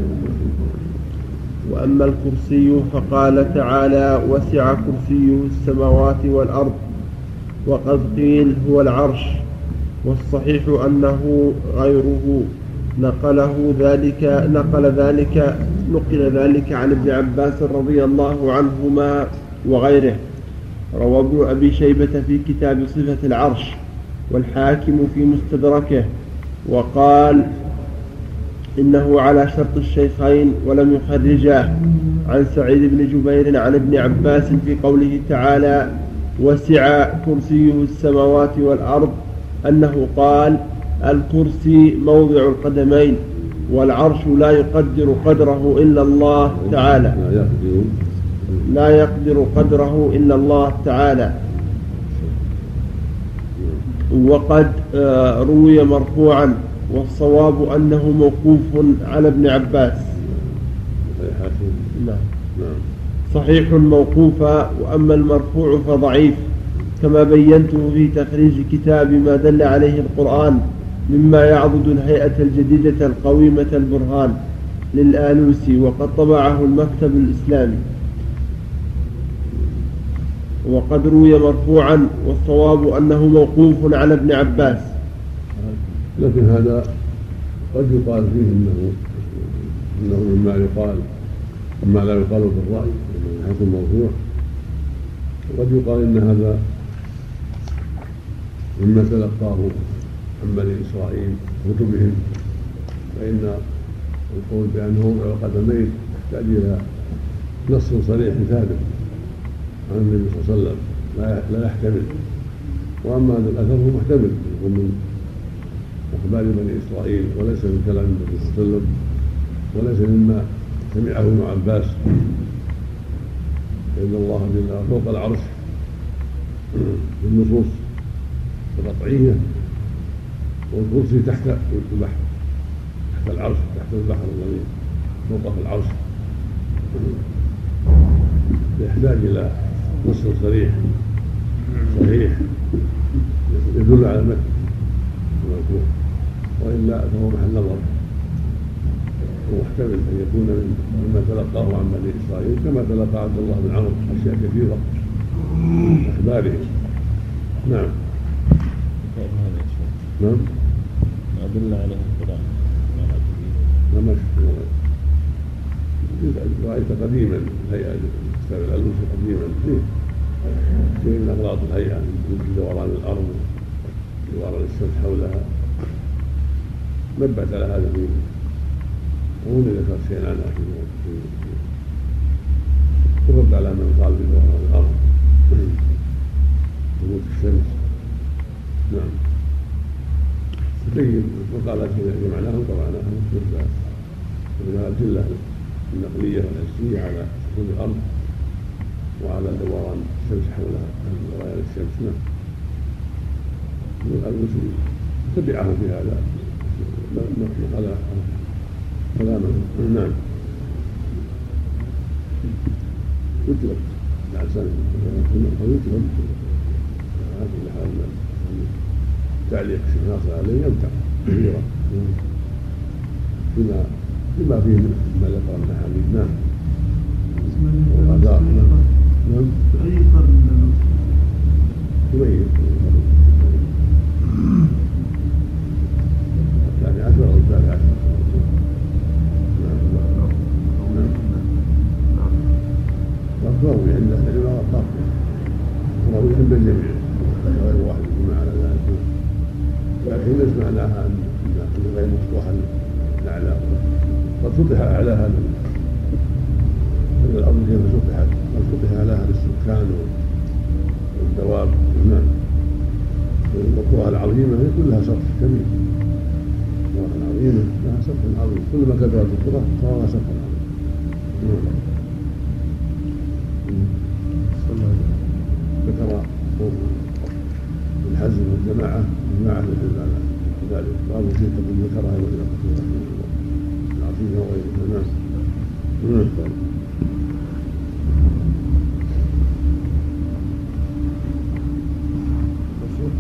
وأما الكرسي فقال تعالى وسع كرسيه السماوات والأرض وقد قيل هو العرش. والصحيح أنه غيره. نقله ذلك نقل ذلك نقل ذلك عن ابن عباس رضي الله عنهما وغيره. روى ابن أبي شيبة في كتاب صفة العرش والحاكم في مستدركه وقال إنه على شرط الشيخين ولم يخرجاه عن سعيد بن جبير عن ابن عباس في قوله تعالى وسع كرسيه السماوات والأرض أنه قال الكرسي موضع القدمين والعرش لا يقدر قدره إلا الله تعالى. لا يقدر قدره إلا الله تعالى. وقد آه، روي مرفوعا والصواب أنه موقوف على ابن عباس. نعم. صحيح موقوفا وأما المرفوع فضعيف كما بينته في تخريج كتاب ما دل عليه القرآن مما يعضد الهيئة الجديدة القويمة البرهان للآلوسي وقد طبعه المكتب الإسلامي. وقد روي مرفوعا والصواب أنه موقوف على ابن عباس. لكن هذا قد يقال فيه إنه إنه مما يقال مما لا يقال من حيث الموضوع وقد يقال إن هذا مما تلقاه عن بني إسرائيل كتبهم فإن القول بأنه وضع القدمين يحتاج إلى نص صريح ثابت. عن النبي صلى الله عليه وسلم. لا يحتمل. وأما هذا الأثر هو محتمل. يكون من أخبار بني إسرائيل وليس من كلام النبي صلى الله عليه وسلم وليس مما سمعه ابن عباس. فإن الله جل فوق العرش في النصوص القطعية والكرسي تحت البحر تحت العرش تحت البحر الذي فوق العرش. يحتاج إلى نص صريح. صحيح يدل على المتن وإلا فهو محل نظر. ومحتمل أن يكون مما تلقاه عن بني إسرائيل كما تلقى عبد الله بن عمرو أشياء كثيرة من اخبارهم نعم. نعم. أدل عليه القرآن. ما رأيت قديما هيئة كتاب الألوسي قديما فيه شيء من أغراض الهيئة من دوران الأرض ودوران الشمس حولها. نبهت على هذا في وهنا ذكر شيئا عنها في الرد على من قال بدوران الأرض. ثبوت الشمس. نعم. تبين المقالات التي جمعناها وقراناها مثل الأدلة النقلية والحسيه على سكون الأرض. وعلى دوران الشمس حولها دوران الشمس نعم. المسلم تبعه في هذا. على كلامه. نعم. يطلق. بعد سنة أو يطلق. على كل حال تعليق الشيخ ناصر عليه يمتع كثيرا بما بما فيه ما ذكر من الاحاديث نعم نعم. في أي قرن من يبين عشر أو الثالث عشر عند أهل العلم والطاقة وروي عند الجميع غير واحد يجمع على ذلك لكن ليس معناها أن غير مفتوحا الأعلى قد فتح أعلاها الأرض كيف فتحت قد فتح أعلاها للسكان والدواب. نعم. لها سطح كبير. عظيمة لها سطح عظيم. كلما كثرت التراب صار لها سطح عظيم ذكر الحزم والجماعة جماعة على ذلك بعض الشيء قد ذكرها إلى كثير العظيم وغيره نعم.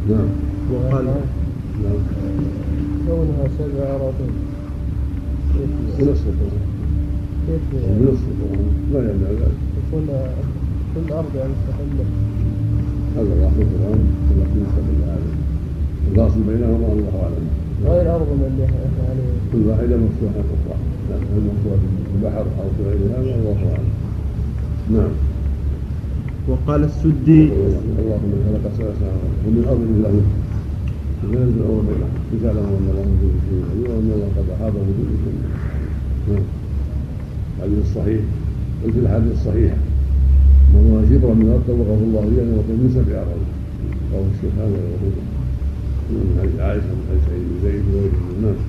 نعم. وقال نعم. كونها سبع أراضين من الصفر كيف من الصفر لا. يمنع ذلك تكون كل أرض يعني مستقلة هذا الله في القرآن ولكن يستقل هذا الفاصل بينهما الله أعلم. غير أرض من اللي عليه كل واحدة مفتوحة أخرى. يعني هل مفتوحة في البحر أو في غير هذا الله أعلم. نعم. وقال السدي. اللهم خلق سبع سماوات ومن ارض مثلهن لا ينزل أمر بينهم لتعلموا ان الله بكل شيء عليم وان الله قد احاط بكل شيء نعم الحديث الصحيح قلت الاحاديث الصحيحه من هو شبرا من الأرض طبقه الله اياه وقيل من سبع ارض رواه الشيخان وغيره من حديث عائشه من حديث سعيد بن زيد وغيره من الناس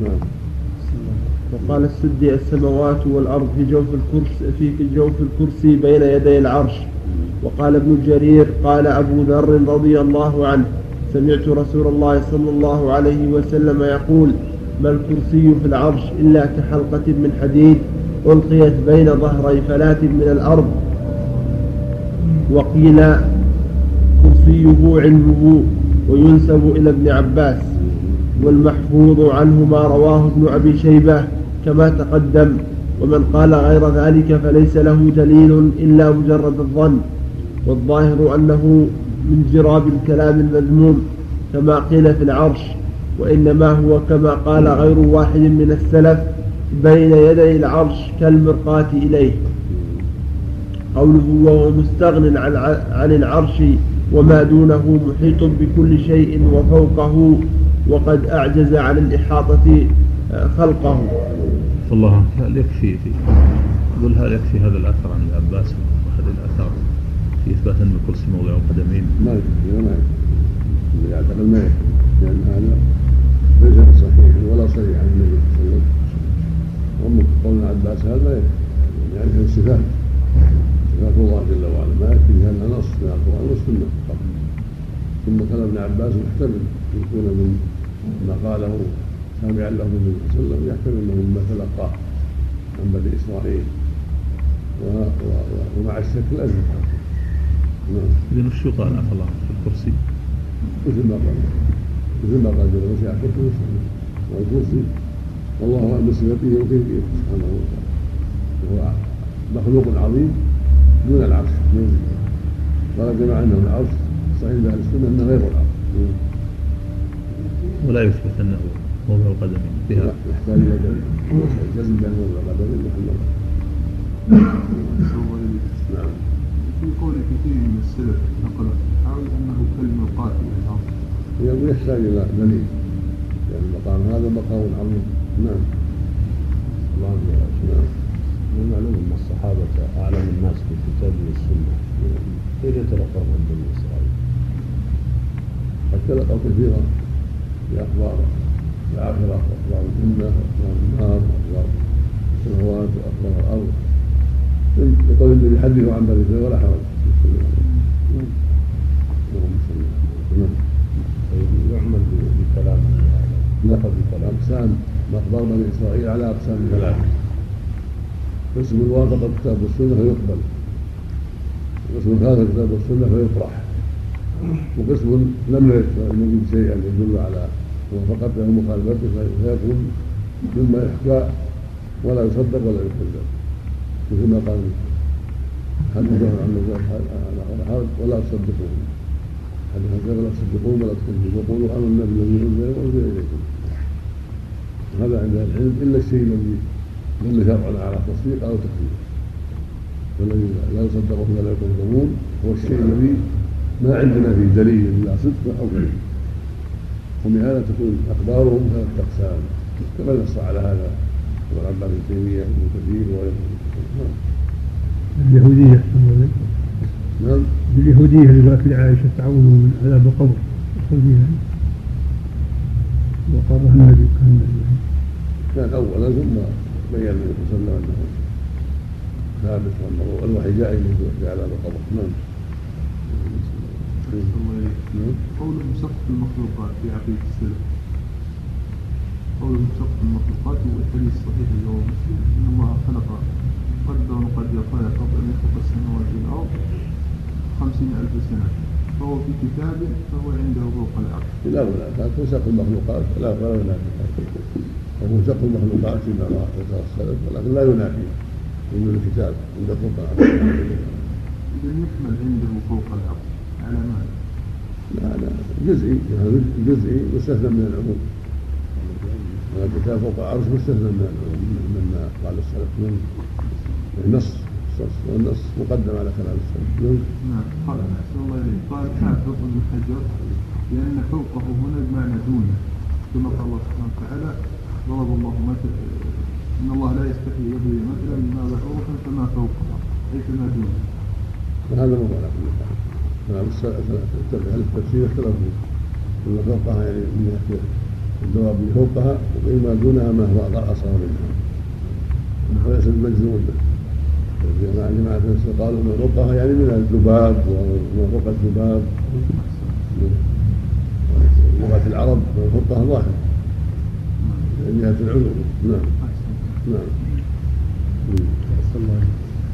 نعم. وقال السدي السماوات والأرض في جوف الكرسي في جوف الكرسي بين يدي العرش. وقال ابن جرير قال أبو ذر رضي الله عنه سمعت رسول الله صلى الله عليه وسلم يقول ما الكرسي في العرش إلا كحلقة من حديد ألقيت بين ظهري فلاة من الأرض. وقيل كرسيه علمه وينسب إلى ابن عباس والمحفوظ عنه ما رواه ابن أبي شيبة كما تقدم ومن قال غير ذلك فليس له دليل إلا مجرد الظن والظاهر أنه من جراب الكلام المذموم كما قيل في العرش وإنما هو كما قال غير واحد من السلف بين يدي العرش كالمرقاة إليه. قوله وهو مستغن عن العرش وما دونه محيط بكل شيء وفوقه وقد أعجز عن الإحاطة خلقه. الله عنك هل يكفي في يقول هل يكفي هذا الأثر عن العباس وهذه الآثار في إثبات أن الكرسي موضع القدمين؟ ما يكفي ما يكفي. يعتقد ما يكفي لأن هذا ليس بصحيح ولا صريح عن النبي صلى الله عليه وسلم. وأما قول العباس هذا ما يكفي يعني في الصفات صفات الله جل وعلا. ما يكفي لأنها نص من القرآن والسنة فقط. ثم كلام ابن عباس محتمل يكون من ما قاله سامعا له النبي صلى الله عليه وسلم يحتمل انه مما تلقاه عن بني إسرائيل. ومع الشك لا نعم. اذا وش قال عفى الله في الكرسي؟ مثل ما قال مثل ما قال جل وعلا الكرسي. والكرسي والله أعلم بصفته وكيفيته سبحانه وتعالى وهو مخلوق عظيم دون العرش. قال جماعة أنه العرش صحيح أهل السنة أنه غير العرش. ولا يثبت أنه موضع القدمين فيها يحتاج إلى دليل جزم بين موضع القدمين محل نعم. في قول كثير من السلف نقل حاول أنه كلمة قاتلة. هي يحتاج إلى دليل. يعني المقام هذا مقام عظيم. نعم. الله نعم. من المعلوم أن الصحابة أعلم الناس بالكتاب والسنة. كيف يتلقون عن بني اسرائيل؟ قد تلقوا كثيرا في أخبار. الآخرة وأخبار الجنة وأخبار النار وأخبار السماوات وأخبار الأرض. يقول الذي يحدث عن بني إسرائيل ولا حرج اللهم صل نعم يعمل بكلام نعم. بكلام. أقسام. بني إسرائيل على أقسام. ثلاثة قسم وافق الكتاب والسنة فيقبل. وقسم خالف الكتاب والسنة فيطرح وقسم لم يجد شيئا يدل على وفقدته مخالفته فيكون مما يحكى ولا يصدق ولا يكذب مثل ما قال حدثه عن هذا ولا تصدقوه حدث ولا تصدقون ولا تكذبوا وقولوا آمنا بالذي انزل وأنزل إليكم. هذا عند العلم إلا الشيء الذي دل شرعا على تصديق أو تكذيب. والذي لا يصدق ولا يكذبون هو الشيء الذي ما عندنا فيه دليل إلا صدق أو كذب وبهذا تكون اخبارهم ثلاثة اقسام كما نص على هذا ابن عباس بن تيمية ابن كثير وغيرهم اليهودية نعم. اليهودية اللي قالت لعائشة تعوذ من عذاب القبر. يدخل فيها وقرها النبي كان النبي كان اولا ثم بين النبي صلى الله عليه وسلم أنه ثابت وأنه الوحي جاء إليه في عذاب القبر. نعم. الله قولهم سقط المخلوقات في عقيدة السلف قولهم سقط المخلوقات هو الحديث الصحيح اللي هو مسلم إن الله خلق قدر وقدر خلق قبل أن يخلق السماوات والأرض خمسين ألف سنة. فهو في كتاب فهو عنده فوق العرش لا ولا لكن سقف المخلوقات لا ولا ينافي وهو سقف المخلوقات فيما ذكر السلف ولكن لا ينافي وجود الكتاب عند فوق العرش إذا يحمل عنده فوق العرش ماذا؟ لا لا جزئي جزئي مستثنى من العموم. الكتاب فوق العرش مستثنى من العموم مما قال السلف من النص والنص مقدم على كلام السلف. نعم قال أحسن الله قال حافظ ابن حجر لأن فوقه هنا بمعنى دونه. كما قال الله سبحانه وتعالى ضرب الله مثل إن الله لا يستحي يضرب مثلا ما بعوضة فما فوقها أي فما دونه. وهذا مو على كل حال أهل التفسير اختلفوا ان فوقها يعني من جهه الدواب فوقها وما دونها ما هو اصغر منها وليس به جماعة قالوا ما فوقها يعني من الذباب وما فوق الذباب لغة العرب ما فوقها ظاهر من جهة العلو نعم. نعم.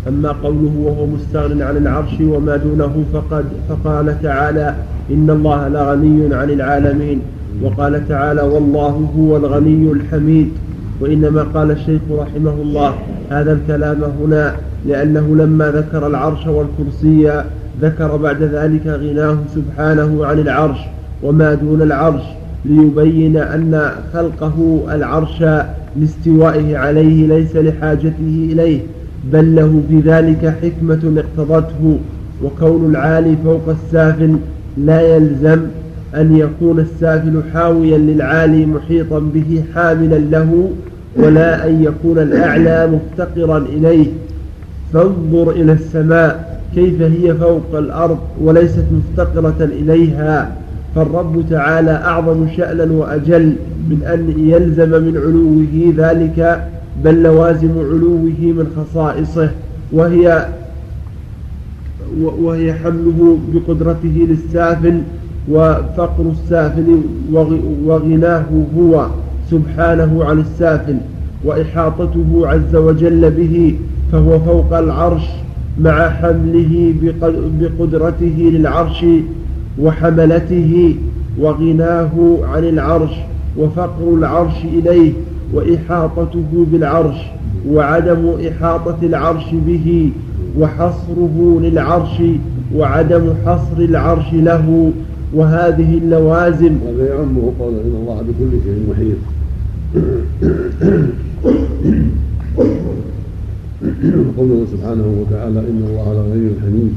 أما قوله وهو مستغن عن العرش وما دونه فقد فقال تعالى إن الله لغني عن العالمين وقال تعالى والله هو الغني الحميد وإنما قال الشيخ رحمه الله هذا الكلام هنا لأنه لما ذكر العرش والكرسي ذكر بعد ذلك غناه سبحانه عن العرش وما دون العرش ليبين أن خلقه العرش لاستوائه عليه ليس لحاجته إليه بل له في ذلك حكمة اقتضته وكون العالي فوق السافل لا يلزم أن يكون السافل حاويا للعالي محيطا به حاملا له ولا أن يكون الأعلى مفتقرا إليه. فانظر إلى السماء كيف هي فوق الأرض وليست مفتقرة إليها. فالرب تعالى أعظم شأنا وأجل من أن يلزم من علوه ذلك بل لوازم علوه من خصائصه وهي وهي حمله بقدرته للسافل وفقر السافل وغناه هو سبحانه عن السافل وإحاطته عز وجل به فهو فوق العرش مع حمله بقدرته للعرش وحملته وغناه عن العرش وفقر العرش إليه وإحاطته بالعرش وعدم إحاطة العرش به وحصره للعرش وعدم حصر العرش له. وهذه اللوازم. هذا يعمه قول إن الله بكل شيء محيط. قوله سبحانه وتعالى إن الله لغني حميد.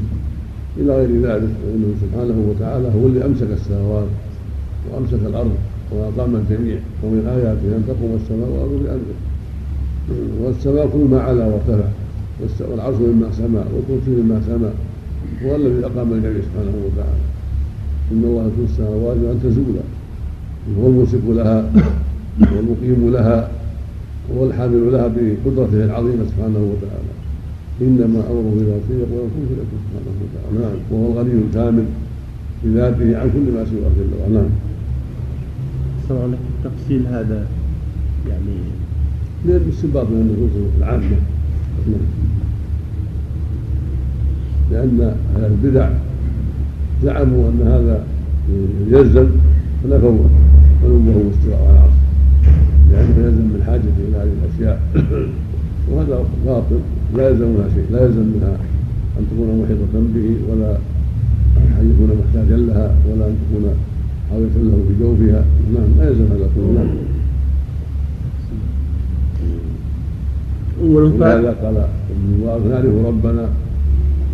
إلى غير ذلك فإنه سبحانه وتعالى هو اللي أمسك السماوات وأمسك الأرض. وأقام الجميع ومن آياته أن تقوم السماء والأرض بأمره. والسماء كل ما علا وارتفع والعرش مما سما والكرسي مما سما هو الذي أقام الجميع سبحانه وتعالى. إن الله في السماوات أن تزولا هو الممسك لها والمقيم لها هو الحامل لها بقدرته العظيمة سبحانه وتعالى. إنما أمره إذا يقول كن فيكون سبحانه وتعالى. نعم وهو الغني الكامل بذاته عن كل ما سواه جل وعلا نعم. صار لك التفصيل هذا يعني من النصوص العامة. لأن البدع زعموا أن هذا يلزم فنفوا علوه واستواء على العرش لأنه يلزم من حاجته إلى هذه الأشياء. <coughs> وهذا باطل لا يلزم منها شيء. لا يلزم منها أن تكون محيطة به ولا أن يكون محتاجا لها ولا أن تكون حاوية له في جوفها. نعم لا يلزم هذا كله. نعم. ولهذا قال ابن مبارك نعرف ربنا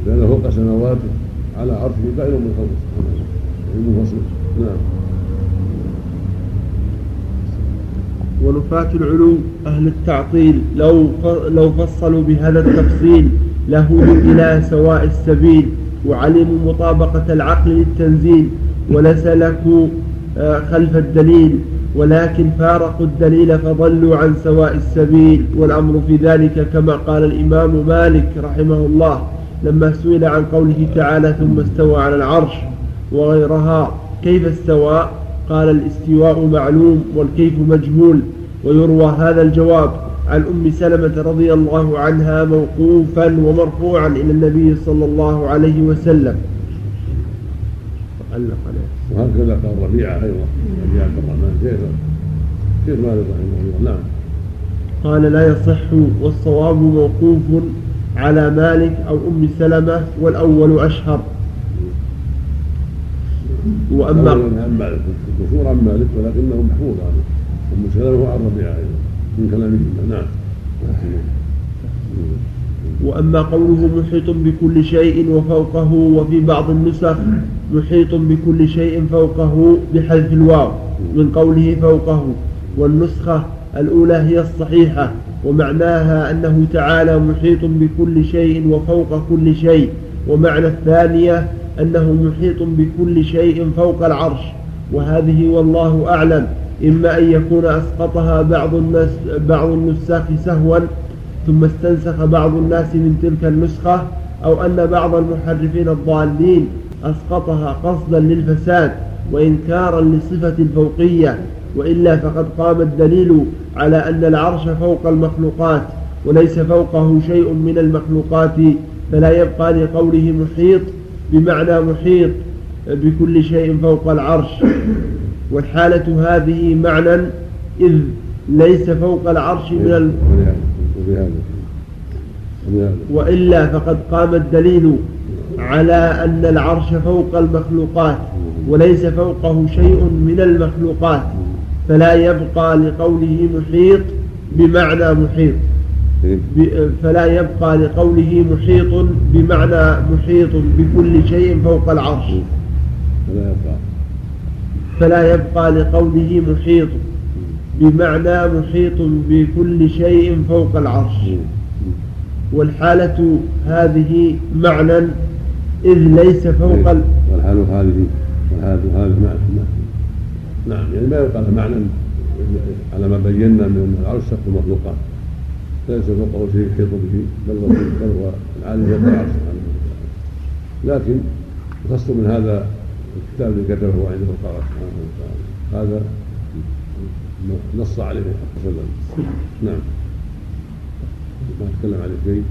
لأنه فوق سماواته على عرشه بعيد من خلقه. المنفصل نعم. ونفاة العلو أهل التعطيل لو لو فصلوا بهذا التفصيل لهدوا إلى سواء السبيل وعلموا مطابقة العقل للتنزيل. ولسلكوا آه، خلف الدليل ولكن فارقوا الدليل فضلوا عن سواء السبيل والأمر في ذلك كما قال الإمام مالك رحمه الله لما سئل عن قوله تعالى ثم استوى على العرش وغيرها كيف استوى؟ قال الاستواء معلوم والكيف مجهول ويروى هذا الجواب عن أم سلمة رضي الله عنها موقوفا ومرفوعا إلى النبي صلى الله عليه وسلم علق عليه. وهكذا قال ربيعة أيضا ربيعة عبد الرحمن كيف؟ كيف مالك رحمه الله؟ نعم. قال لا يصح والصواب موقوف على مالك أو أم سلمة والأول أشهر. وأما عن مالك المشهور عن مالك ولكنه محفوظ عنه أم سلمة عن ربيعة أيضا من كلامهما نعم. وأما قوله محيط بكل شيء وفوقه وفي بعض النسخ محيط بكل شيء فوقه بحذف الواو من قوله فوقه. والنسخة الأولى هي الصحيحة ومعناها أنه تعالى محيط بكل شيء وفوق كل شيء. ومعنى الثانية أنه محيط بكل شيء فوق العرش. وهذه والله أعلم إما أن يكون أسقطها بعض الناس بعض النساخ سهوا ثم استنسخ بعض الناس من تلك النسخة أو أن بعض المحرفين الضالين أسقطها قصدا للفساد وإنكارا لصفة الفوقية وإلا فقد قام الدليل على أن العرش فوق المخلوقات وليس فوقه شيء من المخلوقات فلا يبقى لقوله محيط بمعنى محيط بكل شيء فوق العرش. والحالة هذه معنى إذ ليس فوق العرش من ال... وإلا فقد قام الدليل على أن العرش فوق المخلوقات وليس فوقه شيء من المخلوقات فلا يبقى لقوله محيط بمعنى محيط. فلا يبقى لقوله محيط بمعنى محيط بكل شيء فوق العرش. فلا يبقى لقوله محيط بمعنى محيط بكل شيء فوق العرش. والحالة هذه معنى إذ ليس فوق ال... والحالة هذه والحالة هذه معنى نعم يعني ما يقال معنى على ما بينا من العرش سقف المخلوقات ليس فوقه شيء يحيط به بل هو بل هو العالم فوق العرش سبحانه وتعالى. لكن يخص من هذا الكتاب الذي كتبه عنده قال سبحانه وتعالى. هذا نص عليه صلى الله عليه وسلم. نعم. ما تكلم عليه شيء؟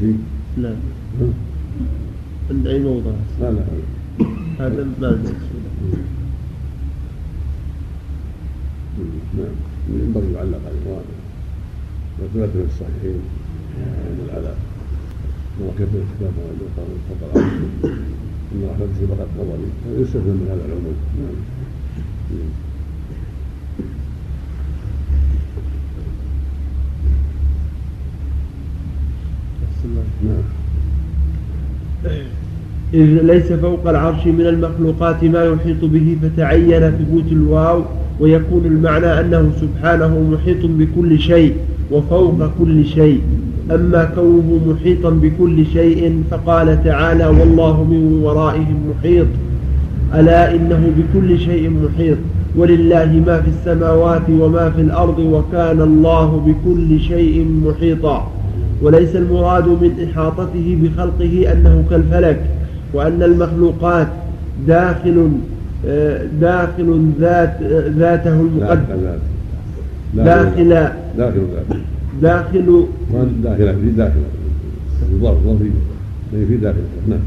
شيء؟ لا موضع لا لا. هذا ما نعم. ينبغي يعلق عليه وثبت في الصحيحين. من العذاب الله كتب الكتاب فوق العرش إن رحمته بقت قبري يستثنى من هذا العموم. نعم. نعم. إذ ليس فوق العرش من المخلوقات ما يحيط به فتعين ثبوت الواو ويكون المعنى أنه سبحانه محيط بكل شيء وفوق كل شيء. أما كونه محيطا بكل شيء فقال تعالى والله من ورائهم محيط. ألا إنه بكل شيء محيط. ولله ما في السماوات وما في الأرض وكان الله بكل شيء محيطا. وليس المراد من إحاطته بخلقه أنه كالفلك وأن المخلوقات داخل داخل ذات ذاته المقدس. داخل داخل داخل داخل في داخل. ظرف ظرفي في داخل. نعم.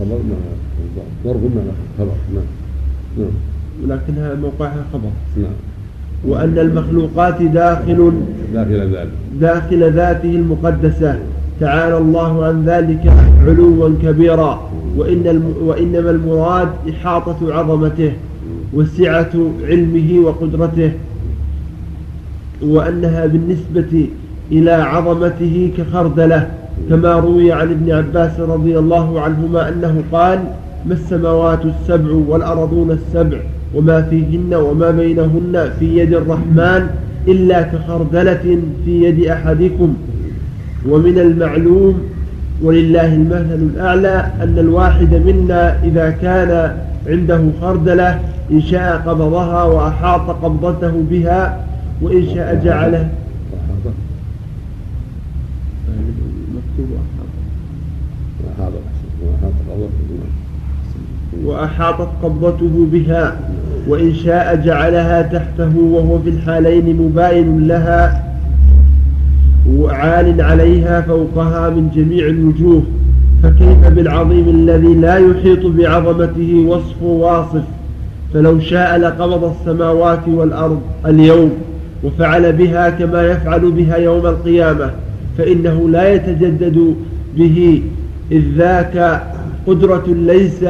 خبر مع ظرف مع خبر. نعم. نعم. ولكنها موقعها خبر. نعم. وأن المخلوقات داخل داخل ذاته. داخل ذاته المقدسة. تعالى الله عن ذلك علوا كبيرا. وإن وإنما المراد إحاطة عظمته وسعة علمه وقدرته. وأنها بالنسبة إلى عظمته كخردلة. كما روي عن ابن عباس رضي الله عنهما أنه قال ما السماوات السبع والأرضون السبع وما فيهن وما بينهن في يد الرحمن إلا كخردلة في يد أحدكم. ومن المعلوم ولله المثل الأعلى أن الواحد منا إذا كان عنده خردلة إن شاء قبضها وأحاط قبضته بها وإن شاء جعله وأحاطت قبضته بها وإن شاء جعلها تحته وهو في الحالين مباين لها وعال عليها فوقها من جميع الوجوه فكيف بالعظيم الذي لا يحيط بعظمته وصف واصف؟ فلو شاء لقبض السماوات والأرض اليوم وفعل بها كما يفعل بها يوم القيامة فإنه لا يتجدد به إذ ذاك قدرة ليس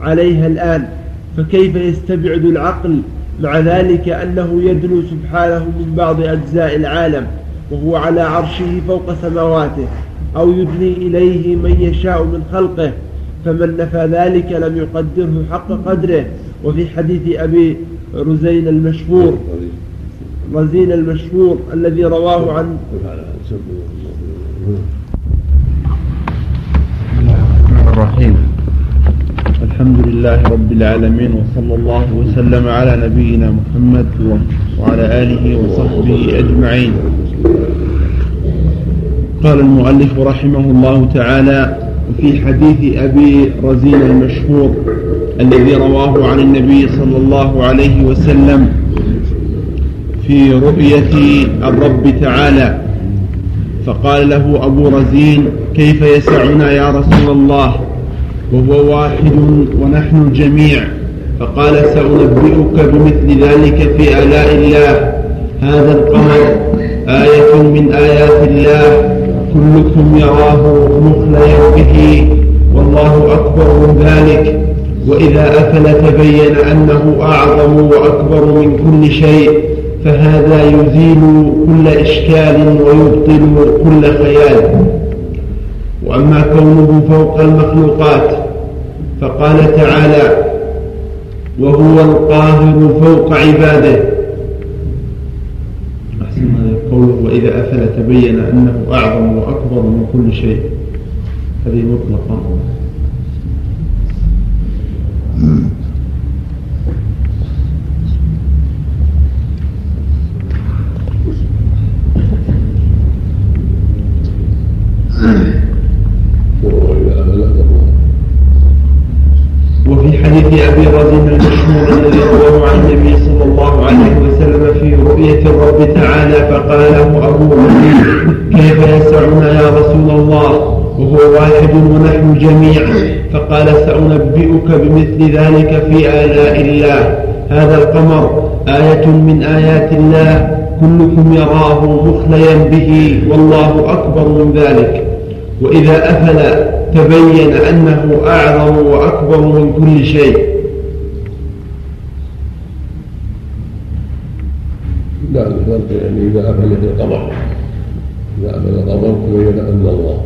عليها الآن فكيف يستبعد العقل مع ذلك أنه يدنو سبحانه من بعض أجزاء العالم وهو على عرشه فوق سماواته أو يدني إليه من يشاء من خلقه؟ فمن نفى ذلك لم يقدره حق قدره. وفي حديث أبي رزين المشهور رزين المشهور الذي رواه عن الرحيم. الحمد لله رب العالمين وصلى الله وسلم على نبينا محمد وعلى آله وصحبه أجمعين. قال المؤلف رحمه الله تعالى وفي حديث أبي رزين المشهور الذي رواه عن النبي صلى الله عليه وسلم في رؤية الرب تعالى. فقال له أبو رزين كيف يسعنا يا رسول الله؟ وهو واحد ونحن جميع فقال سأنبئك بمثل ذلك في آلاء الله. هذا القمر آية من آيات الله. كلكم يراه مخليا به والله أكبر من ذلك. وإذا أفل تبين أنه أعظم وأكبر من كل شيء. فهذا يزيل كل إشكال ويبطل كل خيال. وأما كونه فوق المخلوقات فقال تعالى وهو القاهر فوق عباده. أحسن هذا قوله وإذا أفل تبين أنه أعظم وأكبر من كل شيء. هذه مطلقة وفي حديث أبي رزين المشهور الذي رواه عن النبي صلى الله عليه وسلم في رؤية الرب تعالى فقال له أبو رزين كيف يسعنا يا رسول الله وهو واحد ونحن جميع فقال سأنبئك بمثل ذلك في آلاء الله هذا القمر آية من آيات الله كلكم يراه مخليا به والله أكبر من ذلك وإذا أفل تبين أنه أعظم وأكبر من كل شيء. لا الفرق يعني إذا أفل القمر. إذا أفل القمر تبين أن الله.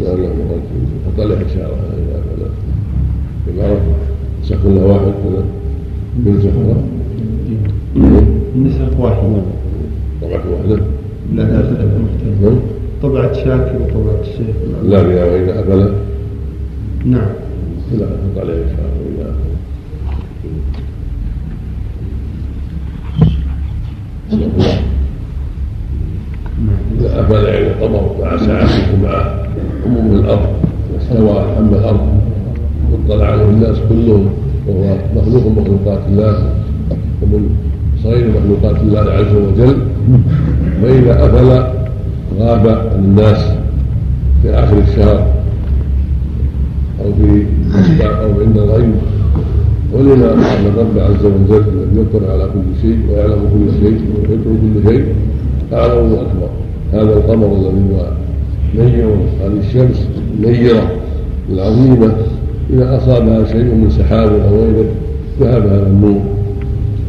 لأنه فطلع إشارة. إذا أفل. عبارة سكن واحد كذا. بالزهرة النسخ واحد؟ طبعة واحدة. لا لا لا طبعة شاكر وطبعة الشيخ لا إذا إذا أفل نعم. لا طلع إشارة إذا أفل إذا أفل يعني القمر مع ساعته مع عموم الأرض واستوى حمل الأرض واطلع عليه الناس كلهم وهو مخلوق مخلوقات الله ومن صغير مخلوقات الله عز وجل. فإذا أفل غاب عن الناس في آخر الشهر أو في أو عند الغيب. علم أن الرب عز وجل الذي يطلع على كل شيء ويعلم كل شيء ويحيط كل شيء. أعظم وأكبر هذا القمر الذي هو نير هذه الشمس النيرة العظيمة إذا أصابها شيء من سحاب أو غيره ذهب هذا النور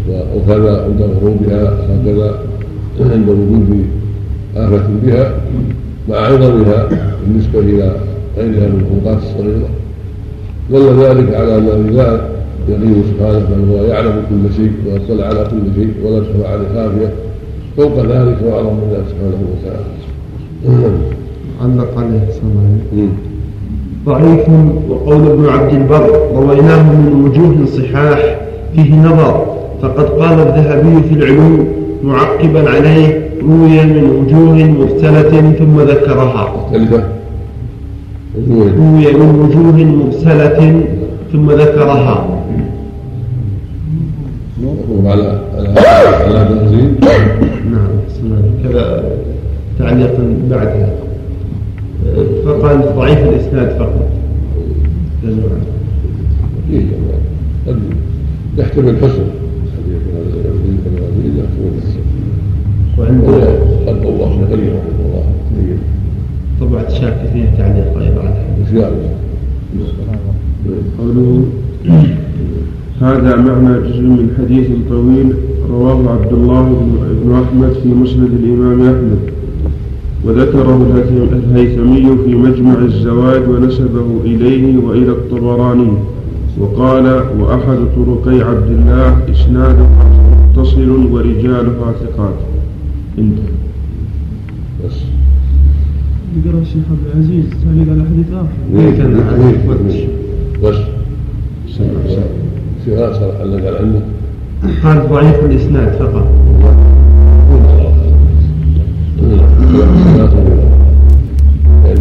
وكذا عند غروبها هكذا عند وجود آفة بها مع عظمها بالنسبة إلى غيرها من المخلوقات الصغيرة. دل ذلك على أن لا يغيب سبحانه بل هو يعلم كل شيء ويطلع على كل شيء ولا تخفى عليه خافية. فوق ذلك وأعظم من ذلك سبحانه وتعالى. علق عليه صلى الله. ضعيف وقول ابن عبد البر رويناه من وجوه صحاح فيه نظر فقد قال الذهبي في العلوم معقبا عليه روي من وجوه مرسلة ثم ذكرها. روي. من وجوه مرسلة ثم ذكرها. على على نعم. كذا تعليقا بعدها فقال ضعيف الإسناد فقط. قد يحتمل حسن وعنده قد الله خير رحمه الله. طبعة شاكر فيها تعليق أيضا. على الحديث؟ قوله هذا معنى جزء من حديث طويل رواه عبد الله بن- أحمد في مسند الإمام أحمد. وذكره الهيثم- الهيثمي في مجمع الزوائد ونسبه إليه وإلى الطبراني. وقال وأحد طرقي عبد الله إسناده متصل ورجالها ثقات انتهى بس يقرأ الشيخ عبد العزيز تعليق على حديث إيه، إيه، إيه، فتش. بس في آخر علق على عنه قال ضعيف الإسناد فقط يعني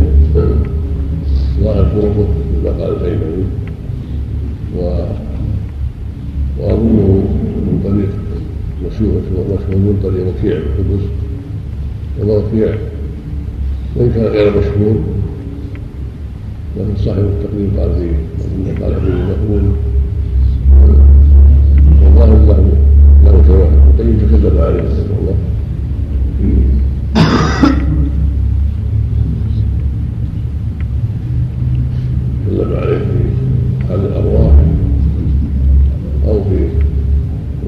ظاهر طرقه كما قال الهيثمي و واظنه من طريق مشهور مشهور من طريق وكيع بن قدس وما وكيع وإن كان غير مشهور لكن صاحب التقريب قال فيه قال فيه مقبول والظاهر له له شواهد وقيم تكلم عليه رحمه الله. تكلم عليه في حال الأرواح أو في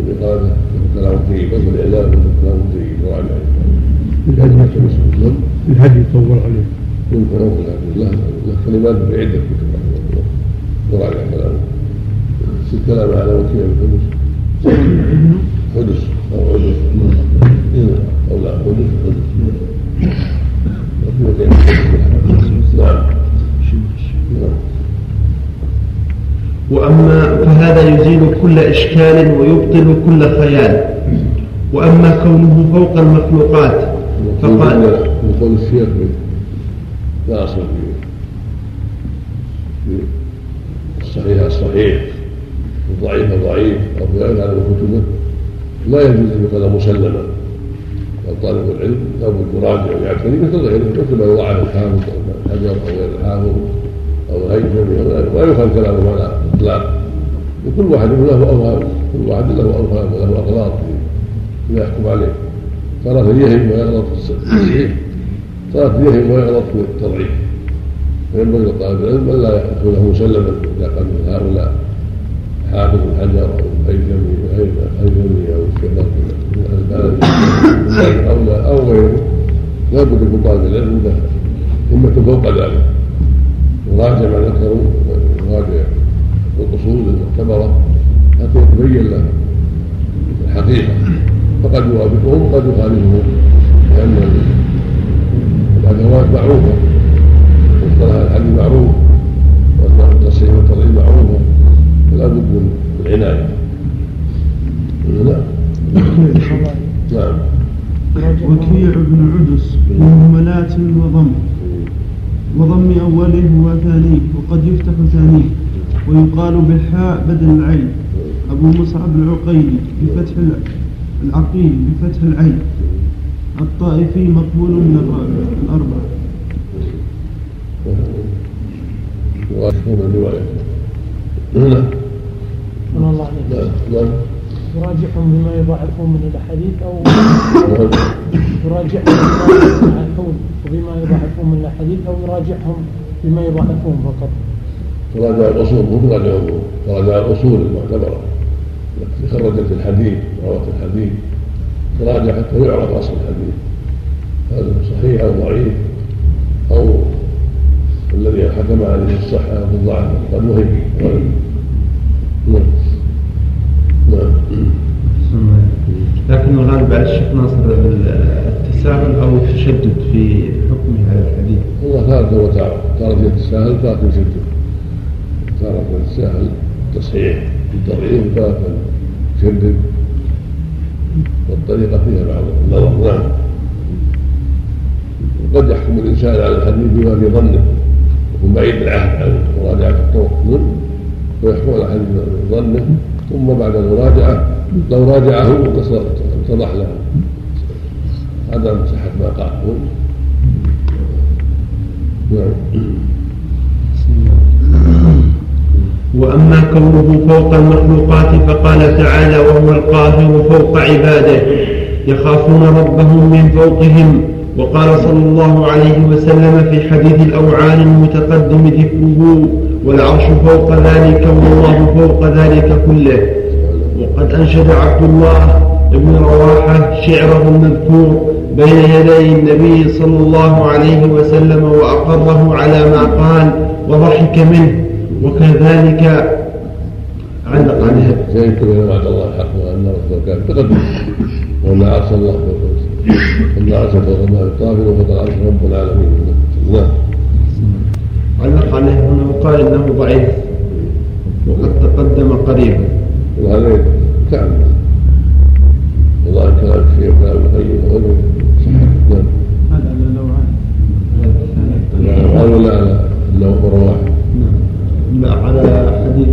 الاقامه كلام طيب في الاعلام كلام طيب وعلى الهدي نعم الهدي يطول عليه يمكن له له كلمات في عدة كتب رحمه الله وراجع كلامه في الكلام على وكيل الحدث حدث أو حدث أو لا حدث حدث. نعم نعم وأما فهذا يزيل كل إشكال ويبطل كل خيال. وأما كونه فوق المخلوقات فقال من قول الشيخ لا أصل في الصحيح الصحيح الضعيف الضعيف أو هذا من كتبه. لا يجوز أن يقال مسلما. طالب العلم لابد يراجع ويعتني مثل غيره مثل ما يضاعف الحافظ أو الحجر أو غير الحافظ. أو الهيثمي أو غيره ولا يفهم كلامه على الإطلاق وكل واحد له أوهام كل واحد له أوهام وله أغلاط في- فيما يحكم عليه ترى يهم ويغلط في التصحيح يهم ويغلط في التضعيف فينبغي لطالب العلم الا ياخذه مسلما اذا قال مثل هؤلاء حافظ الحجر أو هيثمي هيثمي أو كذا من الالباني أو أو غيره لابد من طالب العلم له همة فوق ذلك يراجع ما ذكروا يراجع الاصول المعتبره حتى يتبين له الحقيقة. فقد يوافقهم وقد يخالفهم لأن الأدوات معروفة مصطلح الحل معروف واصبح التصحيح والتضعيف معروفه فلا بد من العناية. نعم. نعم. وكيع بن عدس مهملات وضم. وضم أوله وثانيه وقد يفتح ثانية. ويقال بالحاء بدل العين. أبو مصعب العقيلي بفتح الع- العقيل بفتح العين. الطائفي مقبول من الرابع الأربعة واشهر الروايه نعم الله. عليك يراجعهم بما يضاعفون من الأحاديث أو يراجعهم بما يضاعفون وبما يضاعفون من الأحاديث أو يراجعهم بما يضاعفون فقط. تراجع الأصول مو تراجع تراجع الأصول المعتبرة. التي خرجت الحديث روت الحديث. تراجع حتى يعرف أصل الحديث. هذا صحيح أو ضعيف؟ أو الذي حكم عليه الصحة أو الضعف قد وهم. نعم لكن الغالب على الشيخ ناصر التسهيل تساهل أو تشدد في حكمه على الحديث. والله تارة وتارة تارة يتساهل تارة يشدد تارة يتساهل تصحيح بالتضعيف وتارة يشدد والطريقة فيها بعض. النظر نعم. وقد يحكم الإنسان على الحديث بما في ظنه. يكون بعيد العهد عن مراجعة الطرق منه. ويحكم على الحديث بما في ظنه. ثم بعد المراجعة لو راجعه اتضح له. عدم صحة ما قال نعم. وأما كونه فوق المخلوقات فقال تعالى وهو القاهر فوق عباده. يخافون ربهم من فوقهم. وقال صلى الله عليه وسلم في حديث الأوعان المتقدم ذكره والعرش فوق ذلك والله فوق ذلك كله. وقد أنشد عبد الله بن رواحة شعره المذكور بين يدي النبي صلى الله عليه وسلم وأقره على ما قال وضحك منه. وكذلك علق عليه زين كما وعد الله الحق وأن رسول كان تقدم وأن عرش الله فوق ان عرش فوق الماء الطاهر وفوق العرش. رب العالمين. نعم علق عليه هنا وقال إنه ضعيف. وقد تقدم قريبا. وهذا كان. والله كلام الشيخ كلام القيم وغيره نعم. هذا نوعان نعم هذا ولا على انه رواح لا على حديث.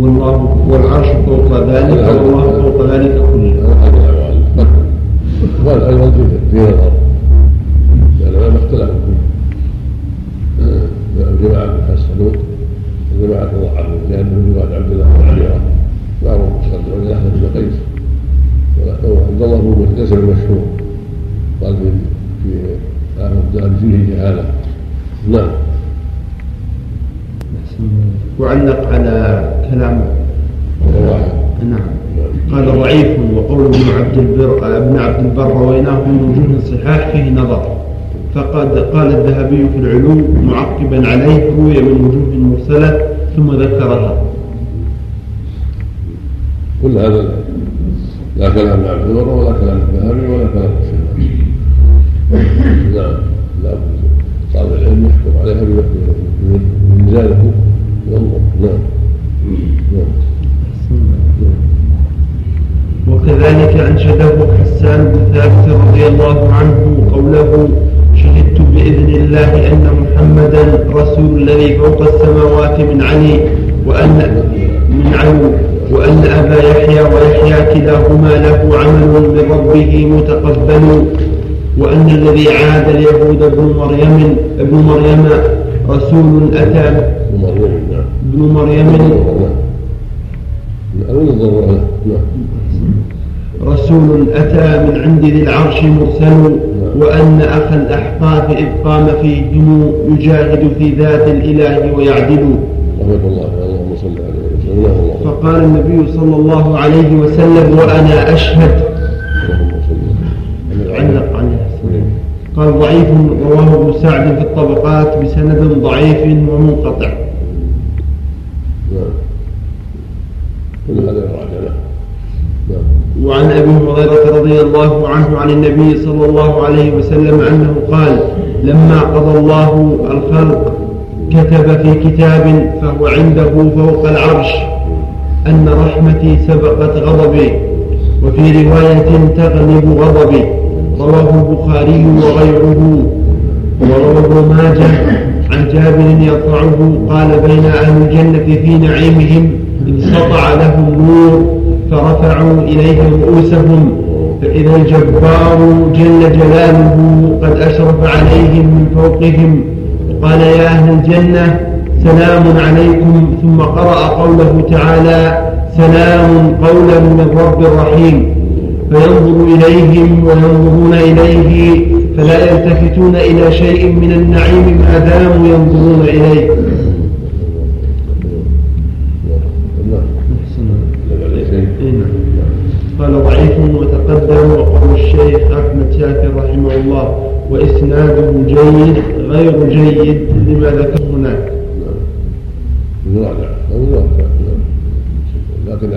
والله والعرش فوق ذلك والله فوق ذلك كله. هذا أيضا في نظر لأن ما اختلفوا الجماعه يحسنون الجماعه ضعفوا لأن روايه عبد الله بن عميره معروف عبد الله بن قيس. وعبد الله بن مختصر المشهور. قال في الدار فيه جهالة. نعم. وعلق على كلام نعم. قال ضعيف وقول ابن عبد البر ابن عبد البر رويناه من وجوه صحاح فيه نظر. فقد قال الذهبي في العلوم معقبا عليه روي من وجوه مرسلة ثم ذكرها. كل هذا لا. كلام عبد البر ولا كلام الذهبي ولا كلام نعم. لا. طالب العلم يحكم عليها بميزانه ينظر نعم. نعم. وكذلك أنشده حسان بن ثابت رضي الله عنه قوله شهدت بإذن الله أن محمدا رسول الذي فوق السماوات من علي وأن من علو وأن أبا يحيى ويحيى كلاهما له عمل من ربه متقبل وأن الذي عاد اليهود ابن مريم ابن مريم رسول أتى ابن مريم. رسول أتى من عند ذي العرش مرسل وأن أخا الأحقاف إذ قام فيهم يجاهد في ذات الإله ويعدل. فقال النبي صلى الله عليه وسلم وأنا أشهد. علق قال ضعيف رواه ابن سعد في الطبقات بسند ضعيف ومنقطع. نعم نعم. وعن أبي هريرة رضي الله عنه عن النبي صلى الله عليه وسلم أنه قال لما قضى الله الخلق كتب في كتاب فهو عنده فوق العرش أن رحمتي سبقت غضبي وفي رواية تغلب غضبي رواه البخاري وغيره وروى ابن ماجه عن جابر يرفعه قال بين أهل الجنة في نعيمهم سطع لهم نور فرفعوا إليه رؤوسهم فإذا الجبار جل جلاله قد أشرف عليهم من فوقهم. وقال يا أهل الجنة سلام عليكم. ثم قرأ قوله تعالى سلام قولا من رب رحيم. فينظر إليهم وينظرون إليه فلا يلتفتون إلى شيء من النعيم ما داموا ينظرون إليه قال ضعيف وتقدم وقول الشيخ أحمد شاكر رحمه الله وإسناده جيد غير جيد لما ذكر هناك. نعم. لكن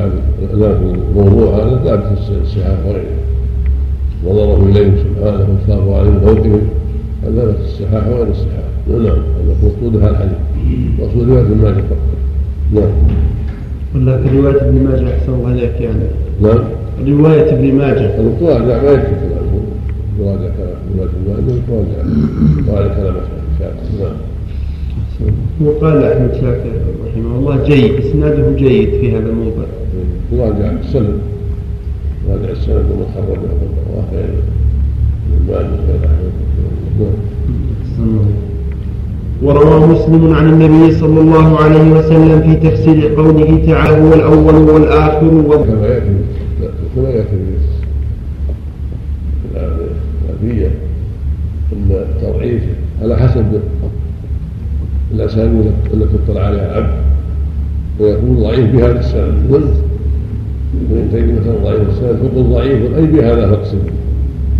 لكن الموضوع هذا ثابت في الصحاح وغيره نظره اليهم سبحانه واتقاه عليهم فوقهم هذا ثابت في الصحاح وغير الصحاح نعم هذا مقصود هذا الحديث. مقصود رواية ابن ماجه فقط. نعم. في رواية ابن ماجه أحسن الله عليك يعني. نعم. رواية ابن ماجه. المتواضع ما يكفي متواضع كلام. رواية ابن ماجه متواضع متواضع كلام الشافعي نعم. وقال أحمد شاكر رحمه الله جيد إسناده جيد في هذا الموضع تراجع السند. راجع السند ومن خرجه الله غير المال غير أحمد نعم. وروى مسلم عن النبي صلى الله عليه وسلم في تفسير قوله تعالى هو الأول والآخر وال... كما ياتي كما ياتي في الألفية أن التضعيف على حسب الأسانيد التي اطلع عليها العبد. ويكون ضعيف بهذا السند ابن تيمية ضعيف السند فقل ضعيف أي بهذا فاقسم.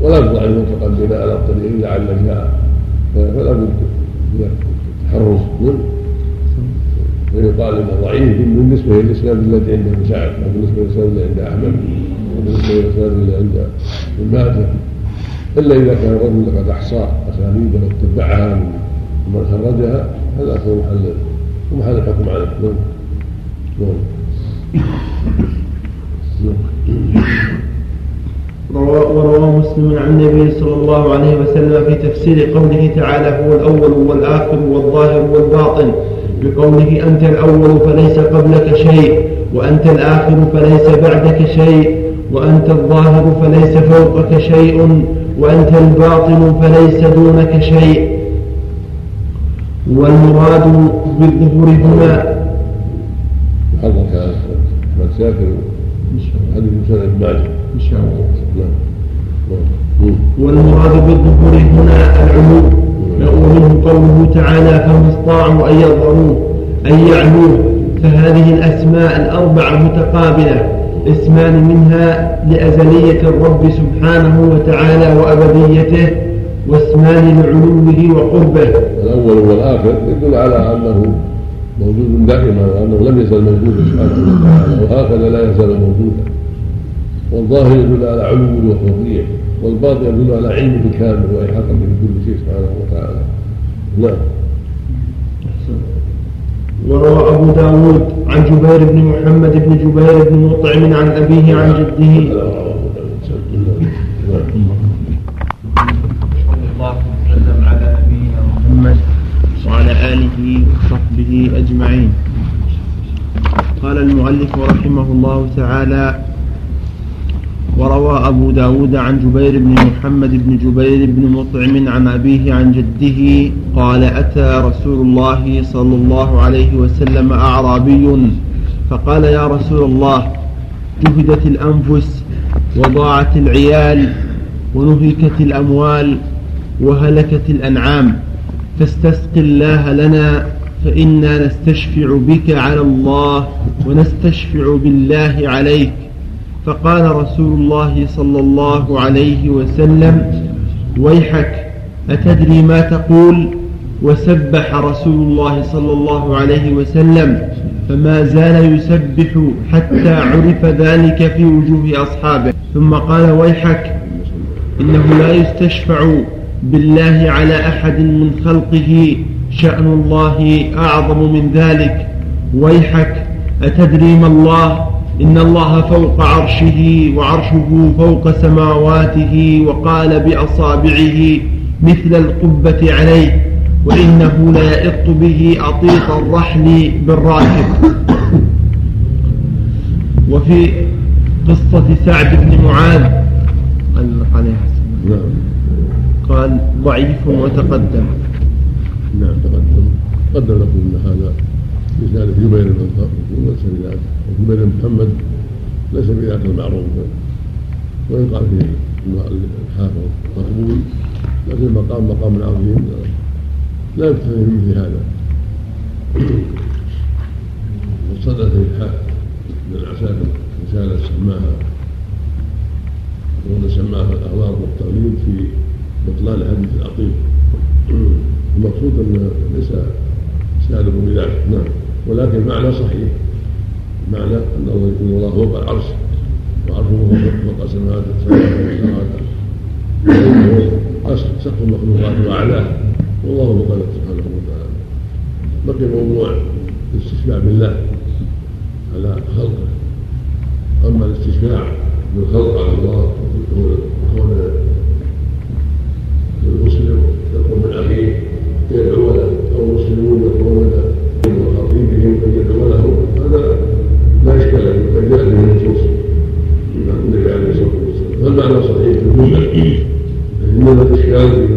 ولا تضعف متقدمة على الطريق لعل جاء. فلا بد من التحرز. ويقال انه ضعيف بالنسبة للإسناد الذي عند ابن سعد وبالنسبه للإسناد الذي عند أحمد. عند إلا إذا كان الرجل قد أحصى أسانيده واتبعها من خرجها هذا هو محل محل الحكم عليه نعم. نعم. وروى مسلم عن النبي صلى الله عليه وسلم في تفسير قوله تعالى هو الأول والآخر والظاهر والباطن. بقوله أنت الأول فليس قبلك شيء وأنت الآخر فليس بعدك شيء. وأنت الظاهر فليس فوقك شيء وأنت الباطن فليس دونك شيء. والمراد بالظهور هنا. هذا احمد شاكر هذه ماجه إن شاء الله. والمراد بالظهور هنا العلو ومنه قوله تعالى فما استطاعوا أن يظهروه أن يعلوه. فهذه الأسماء الأربعة متقابلة. اسمان منها لأزلية الرب سبحانه وتعالى وأبديته واسمان لعلوه وقربه. الأول والآخر يدل على أنه موجود دائما وانه لم يزل موجودا سبحانه وتعالى وهكذا لا يزال موجودا. والظاهر يدل على علوه وفضله والباطن يدل على علمه الكامل وإحاطته بكل شيء سبحانه وتعالى. نعم. وروى أبو داود عن جبير بن محمد بن جبير بن مطعم عن أبيه عن جده. الله وسلم على نبينا محمد وعلى آله وصحبه أجمعين. قال المؤلف رحمه الله تعالى وروى أبو داود عن جبير بن محمد بن جبير بن مطعم عن أبيه عن جده قال أتى رسول الله صلى الله عليه وسلم أعرابي فقال يا رسول الله جهدت الأنفس وضاعت العيال ونهكت الأموال وهلكت الأنعام فاستسق الله لنا فإنا نستشفع بك على الله ونستشفع بالله عليك. فقال رسول الله صلى الله عليه وسلم ويحك أتدري ما تقول؟ وسبح رسول الله صلى الله عليه وسلم فما زال يسبح حتى عرف ذلك في وجوه أصحابه. ثم قال ويحك إنه لا يستشفع بالله على أحد من خلقه شأن الله أعظم من ذلك. ويحك أتدري ما الله؟ إن الله فوق عرشه وعرشه فوق سماواته وقال بأصابعه مثل القبة عليه وإنه ليئط به أطيط الرحل بالراكب. وفي قصة سعد بن معاذ نعم قال ضعيف وتقدم. نعم تقدم. قدم لكم هذا مثال جبير بن ليس بذاك وجبير بن محمد ليس بذاك المعروف. ويقال فيه الحافظ مقبول لكن المقام مقام عظيم. لا يكتفي بمثل هذا. وصدت من العساكر رسالة سماها وهو سماها الأخبار والتغليب في بطلان الحديث العقيم. المقصود أن ليس سالم بذلك. نعم. ولكن المعنى صحيح. معنى أن الله يكون الله فوق العرش وعرشه فوق سماوات السماوات وانه سقف المخلوقات وأعلاه والله فوق سبحانه وتعالى. بقي موضوع الاستشفاع بالله على خلقه. أما الاستشفاع بالخلق على الله كون فالمعنى صحيح في الجمله انما الاشكال في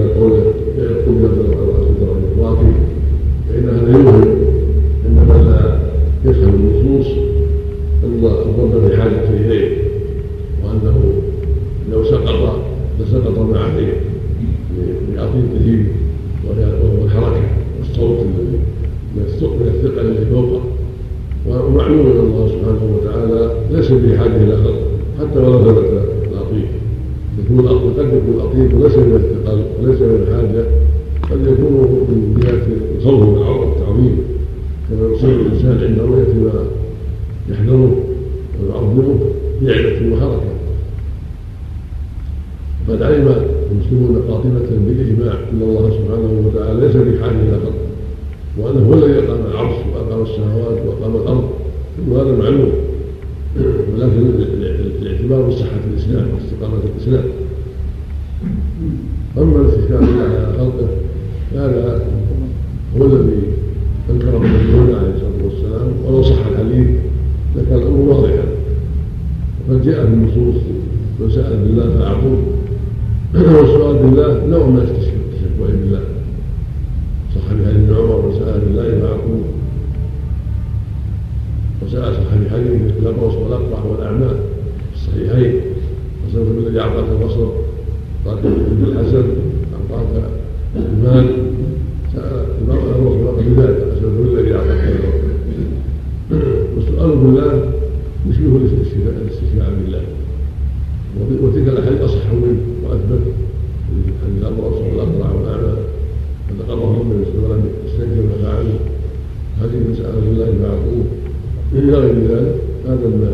إلى غير ذلك هذا ما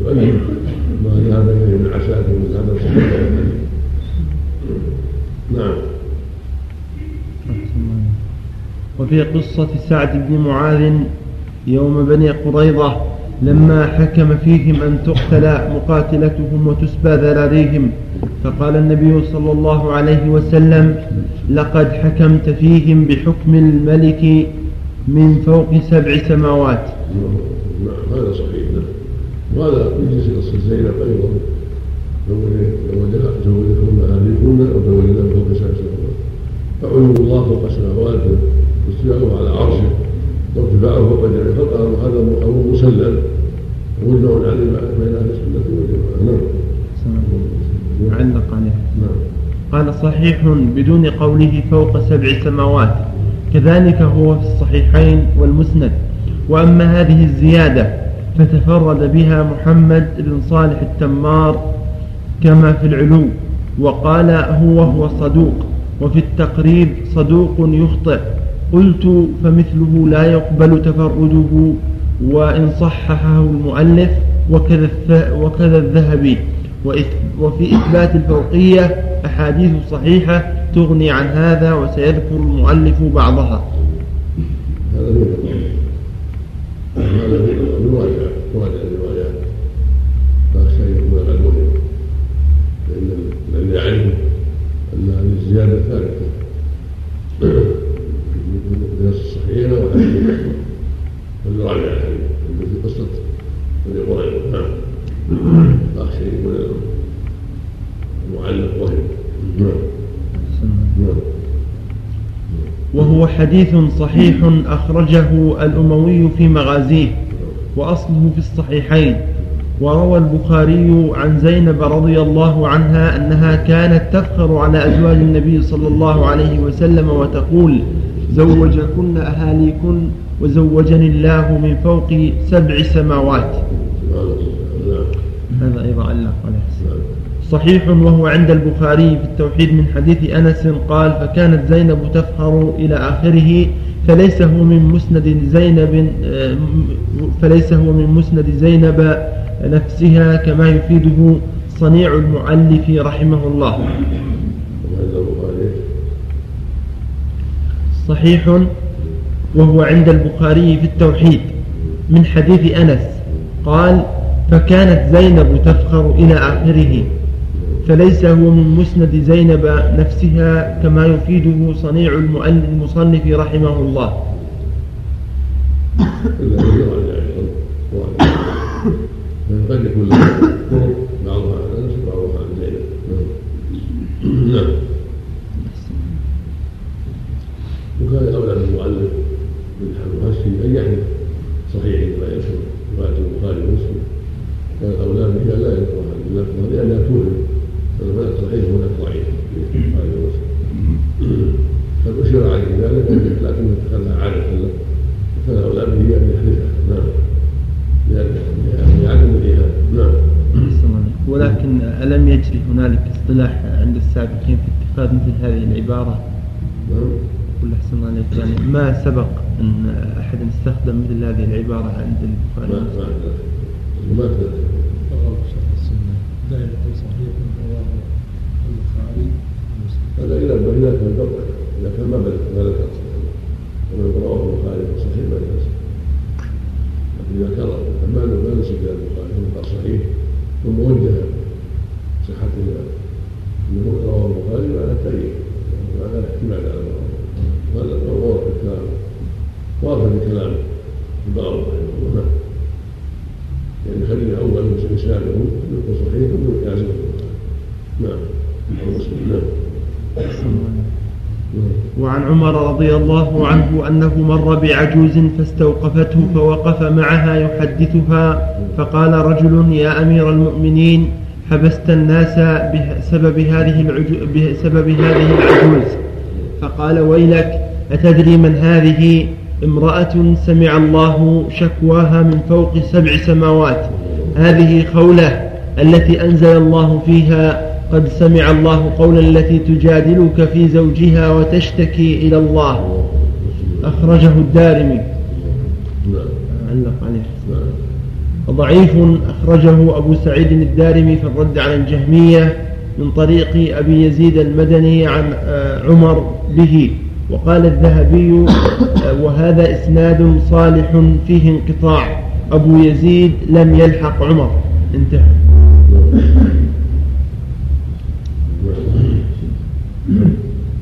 يؤيد ما ذهب اليه من عساكر من هذا الصحابه نعم وفي قصة سعد بن معاذ يوم بني قريظة لما حكم فيهم أن تقتل مقاتلتهم وتسبى ذراريهم فقال النبي صلى الله عليه وسلم لقد حكمت فيهم بحكم الملك من فوق سبع سماوات. نعم هذا صحيح. وهذا يجلس قصة زينب أيضا. زوجتهن أهليهن أو زوجنا فوق سبع سماوات فعلو الله فوق السماوات واستواءه على عرشه. وارتفاعه فوق جميع خلقه. وهذا أمر مسلم ومجمع عليه بين أهل السنة والجماعة. نعم. معلق عليه نعم. قال صحيح بدون قوله فوق سبع سماوات. كذلك هو في الصحيحين والمسند. وأما هذه الزيادة فتفرد بها محمد بن صالح التمار كما في العلو وقال هو هو صدوق وفي التقريب صدوق يخطئ. قلت فمثله لا يقبل تفرده وإن صححه المؤلف وكذا وكذا الذهبي. وفي إثبات الفوقية أحاديث صحيحة تغني عن هذا وسيذكر المؤلف بعضها. هذه الزيادة ثابتة من الصحيحين وحديث والرابع الحديث في قصة بني قريظة نعم أخشى يكون المعلق وهم. نعم. وهو حديث صحيح أخرجه الأموي في مغازيه وأصله في الصحيحين. وروى البخاري عن زينب رضي الله عنها أنها كانت تفخر على أزواج النبي صلى الله عليه وسلم وتقول زوجكن أهاليكن وزوجني الله من فوق سبع سماوات هذا أيضا علق عليه صحيح وهو عند البخاري في التوحيد من حديث أنس قال فكانت زينب تفخر إلى آخره فليس هو من مسند زينب آه، فليس هو من مسند زينب نفسها كما يفيده صنيع المؤلف رحمه الله. صحيح وهو عند البخاري في التوحيد من حديث أنس قال فكانت زينب تفخر إلى آخره فليس هو من مسند زينب نفسها كما يفيده صنيع المصنف رحمه الله. <laughs> قد يكون بعضها عن انس وبعضها عن زينب نعم. وكان أولى بالمؤلف بالحشي ان يحدث صحيح ما يذكر رواية البخاري ومسلم. كان أولى بها لا يذكر اللفظه لأنها توهم فهناك صحيح وهناك ضعيف في البخاري ومسلم. قد اشير عليه ذلك لكنه تخلى عادة له. فكان أولى به ان يحدثها نعم لعدم الايهام نعم ولكن ألم يجري هنالك اصطلاح عند السابقين في اتخاذ مثل هذه العبارة؟ قل أحسن عليك. يعني ما سبق أن أحد استخدم مثل هذه العبارة عند البخاري؟ ما ما هذا إذا قطع إذا كان ما بلغ ما ذكر. ومن رواه البخاري صحيح ما لكن إذا كان ما نسب إلى البخاري صحيح. ثم وجه صحة أنه رواه البخاري على التأييد وعلى الاعتماد على هذا واضح في الكلام واضح في كلام البعض رحمه الله يعني خلينا أول إسناده يكون صحيح ثم يعزم نعم. مسلم نعم. وعن عمر رضي الله عنه أنه مر بعجوز فاستوقفته فوقف معها يحدثها فقال رجل يا أمير المؤمنين حبست الناس بسبب هذه بسبب هذه العجوز فقال ويلك أتدري من هذه؟ امرأة سمع الله شكواها من فوق سبع سماوات. هذه خولة التي أنزل الله فيها قد سمع الله قول التي تجادلك في زوجها وتشتكي إلى الله. أخرجه الدارمي. علق عليه. ضعيف أخرجه أبو سعيد الدارمي في الرد على الجهمية من طريق أبي يزيد المدني عن آه، عمر به. وقال الذهبي آه، وهذا إسناد صالح فيه انقطاع. أبو يزيد لم يلحق عمر. انتهى.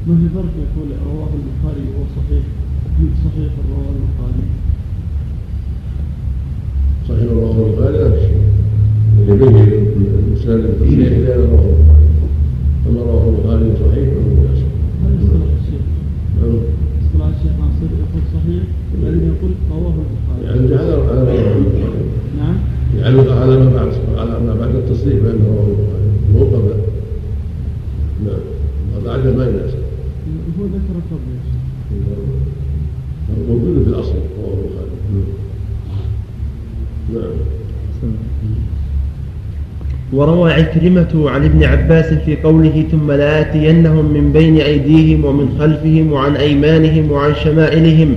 ما في فرق يقول رواه البخاري وهو صحيح. صحيح رواه البخاري. صحيح رواه البخاري. لا شيء. يبين الإسناد التصحيح لأن رواه البخاري. رواه البخاري صحيح فهو لا شيء هذا اصطلاح الشيخ نعم اصطلاح الشيخ ناصر يقول صحيح وبعدين يقول رواه البخاري يعني على على رواه البخاري نعم يعلق على ما بعد على ما بعد التصريح بانه رواه البخاري مو قبل نعم هذا ما يناسب هو ذكر قبل موجود في الاصل رواه البخاري نعم وروى عكرمة عن ابن عباس في قوله ثم لآتينهم من بين أيديهم ومن خلفهم وعن أيمانهم وعن شمائلهم.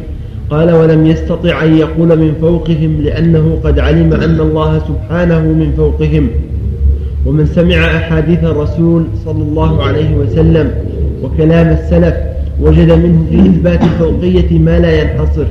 قال ولم يستطع أن يقول من فوقهم لأنه قد علم أن الله سبحانه من فوقهم. ومن سمع أحاديث الرسول صلى الله عليه وسلم وكلام السلف وجد منه في إثبات الفوقية ما لا ينحصر.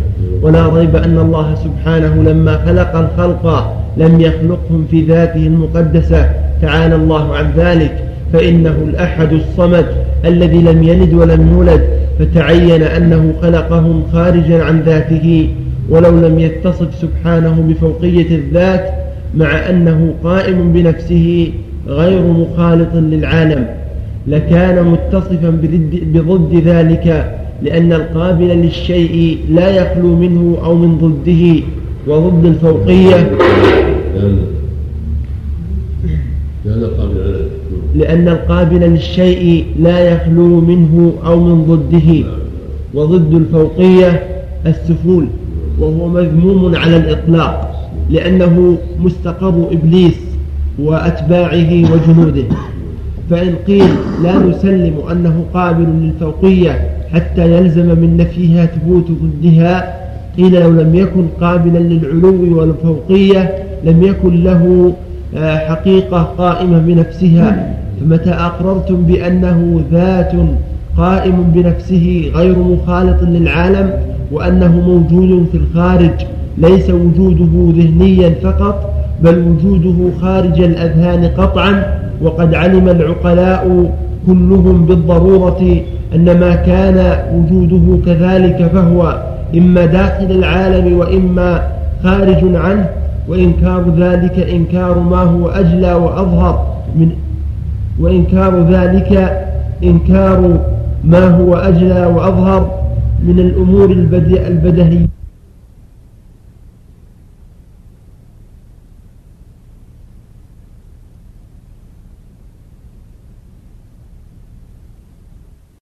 ولا ريب أن الله سبحانه لما خلق الخلق لم يخلقهم في ذاته المقدسة. تعالى الله عن ذلك. فإنه الأحد الصمد الذي لم يلد ولم يولد. فتعين أنه خلقهم خارجا عن ذاته. ولو لم يتصف سبحانه بفوقية الذات مع أنه قائم بنفسه غير مخالط للعالم. لكان متصفا بضد ذلك. لأن القابل للشيء لا يخلو منه أو من ضده وضد الفوقية. لأن القابل للشيء لا يخلو منه أو من ضده وضد الفوقية السفول وهو مذموم على الإطلاق لأنه مستقر إبليس وأتباعه وجنوده. فإن قيل لا نسلم أنه قابل للفوقية حتى يلزم من نفيها ثبوت ضدها. قيل لو لم يكن قابلا للعلو والفوقية لم يكن له آه، حقيقة قائمة بنفسها. فمتى أقررتم بأنه ذات قائم بنفسه غير مخالط للعالم وأنه موجود في الخارج ليس وجوده ذهنيا فقط بل وجوده خارج الأذهان قطعا؟ وقد علم العقلاء كلهم بالضرورة أن ما كان وجوده كذلك فهو إما داخل العالم وإما خارج عنه وإنكار ذلك إنكار ما هو أجلى وأظهر من وإنكار ذلك إنكار ما هو أجلى وأظهر من الأمور البدهية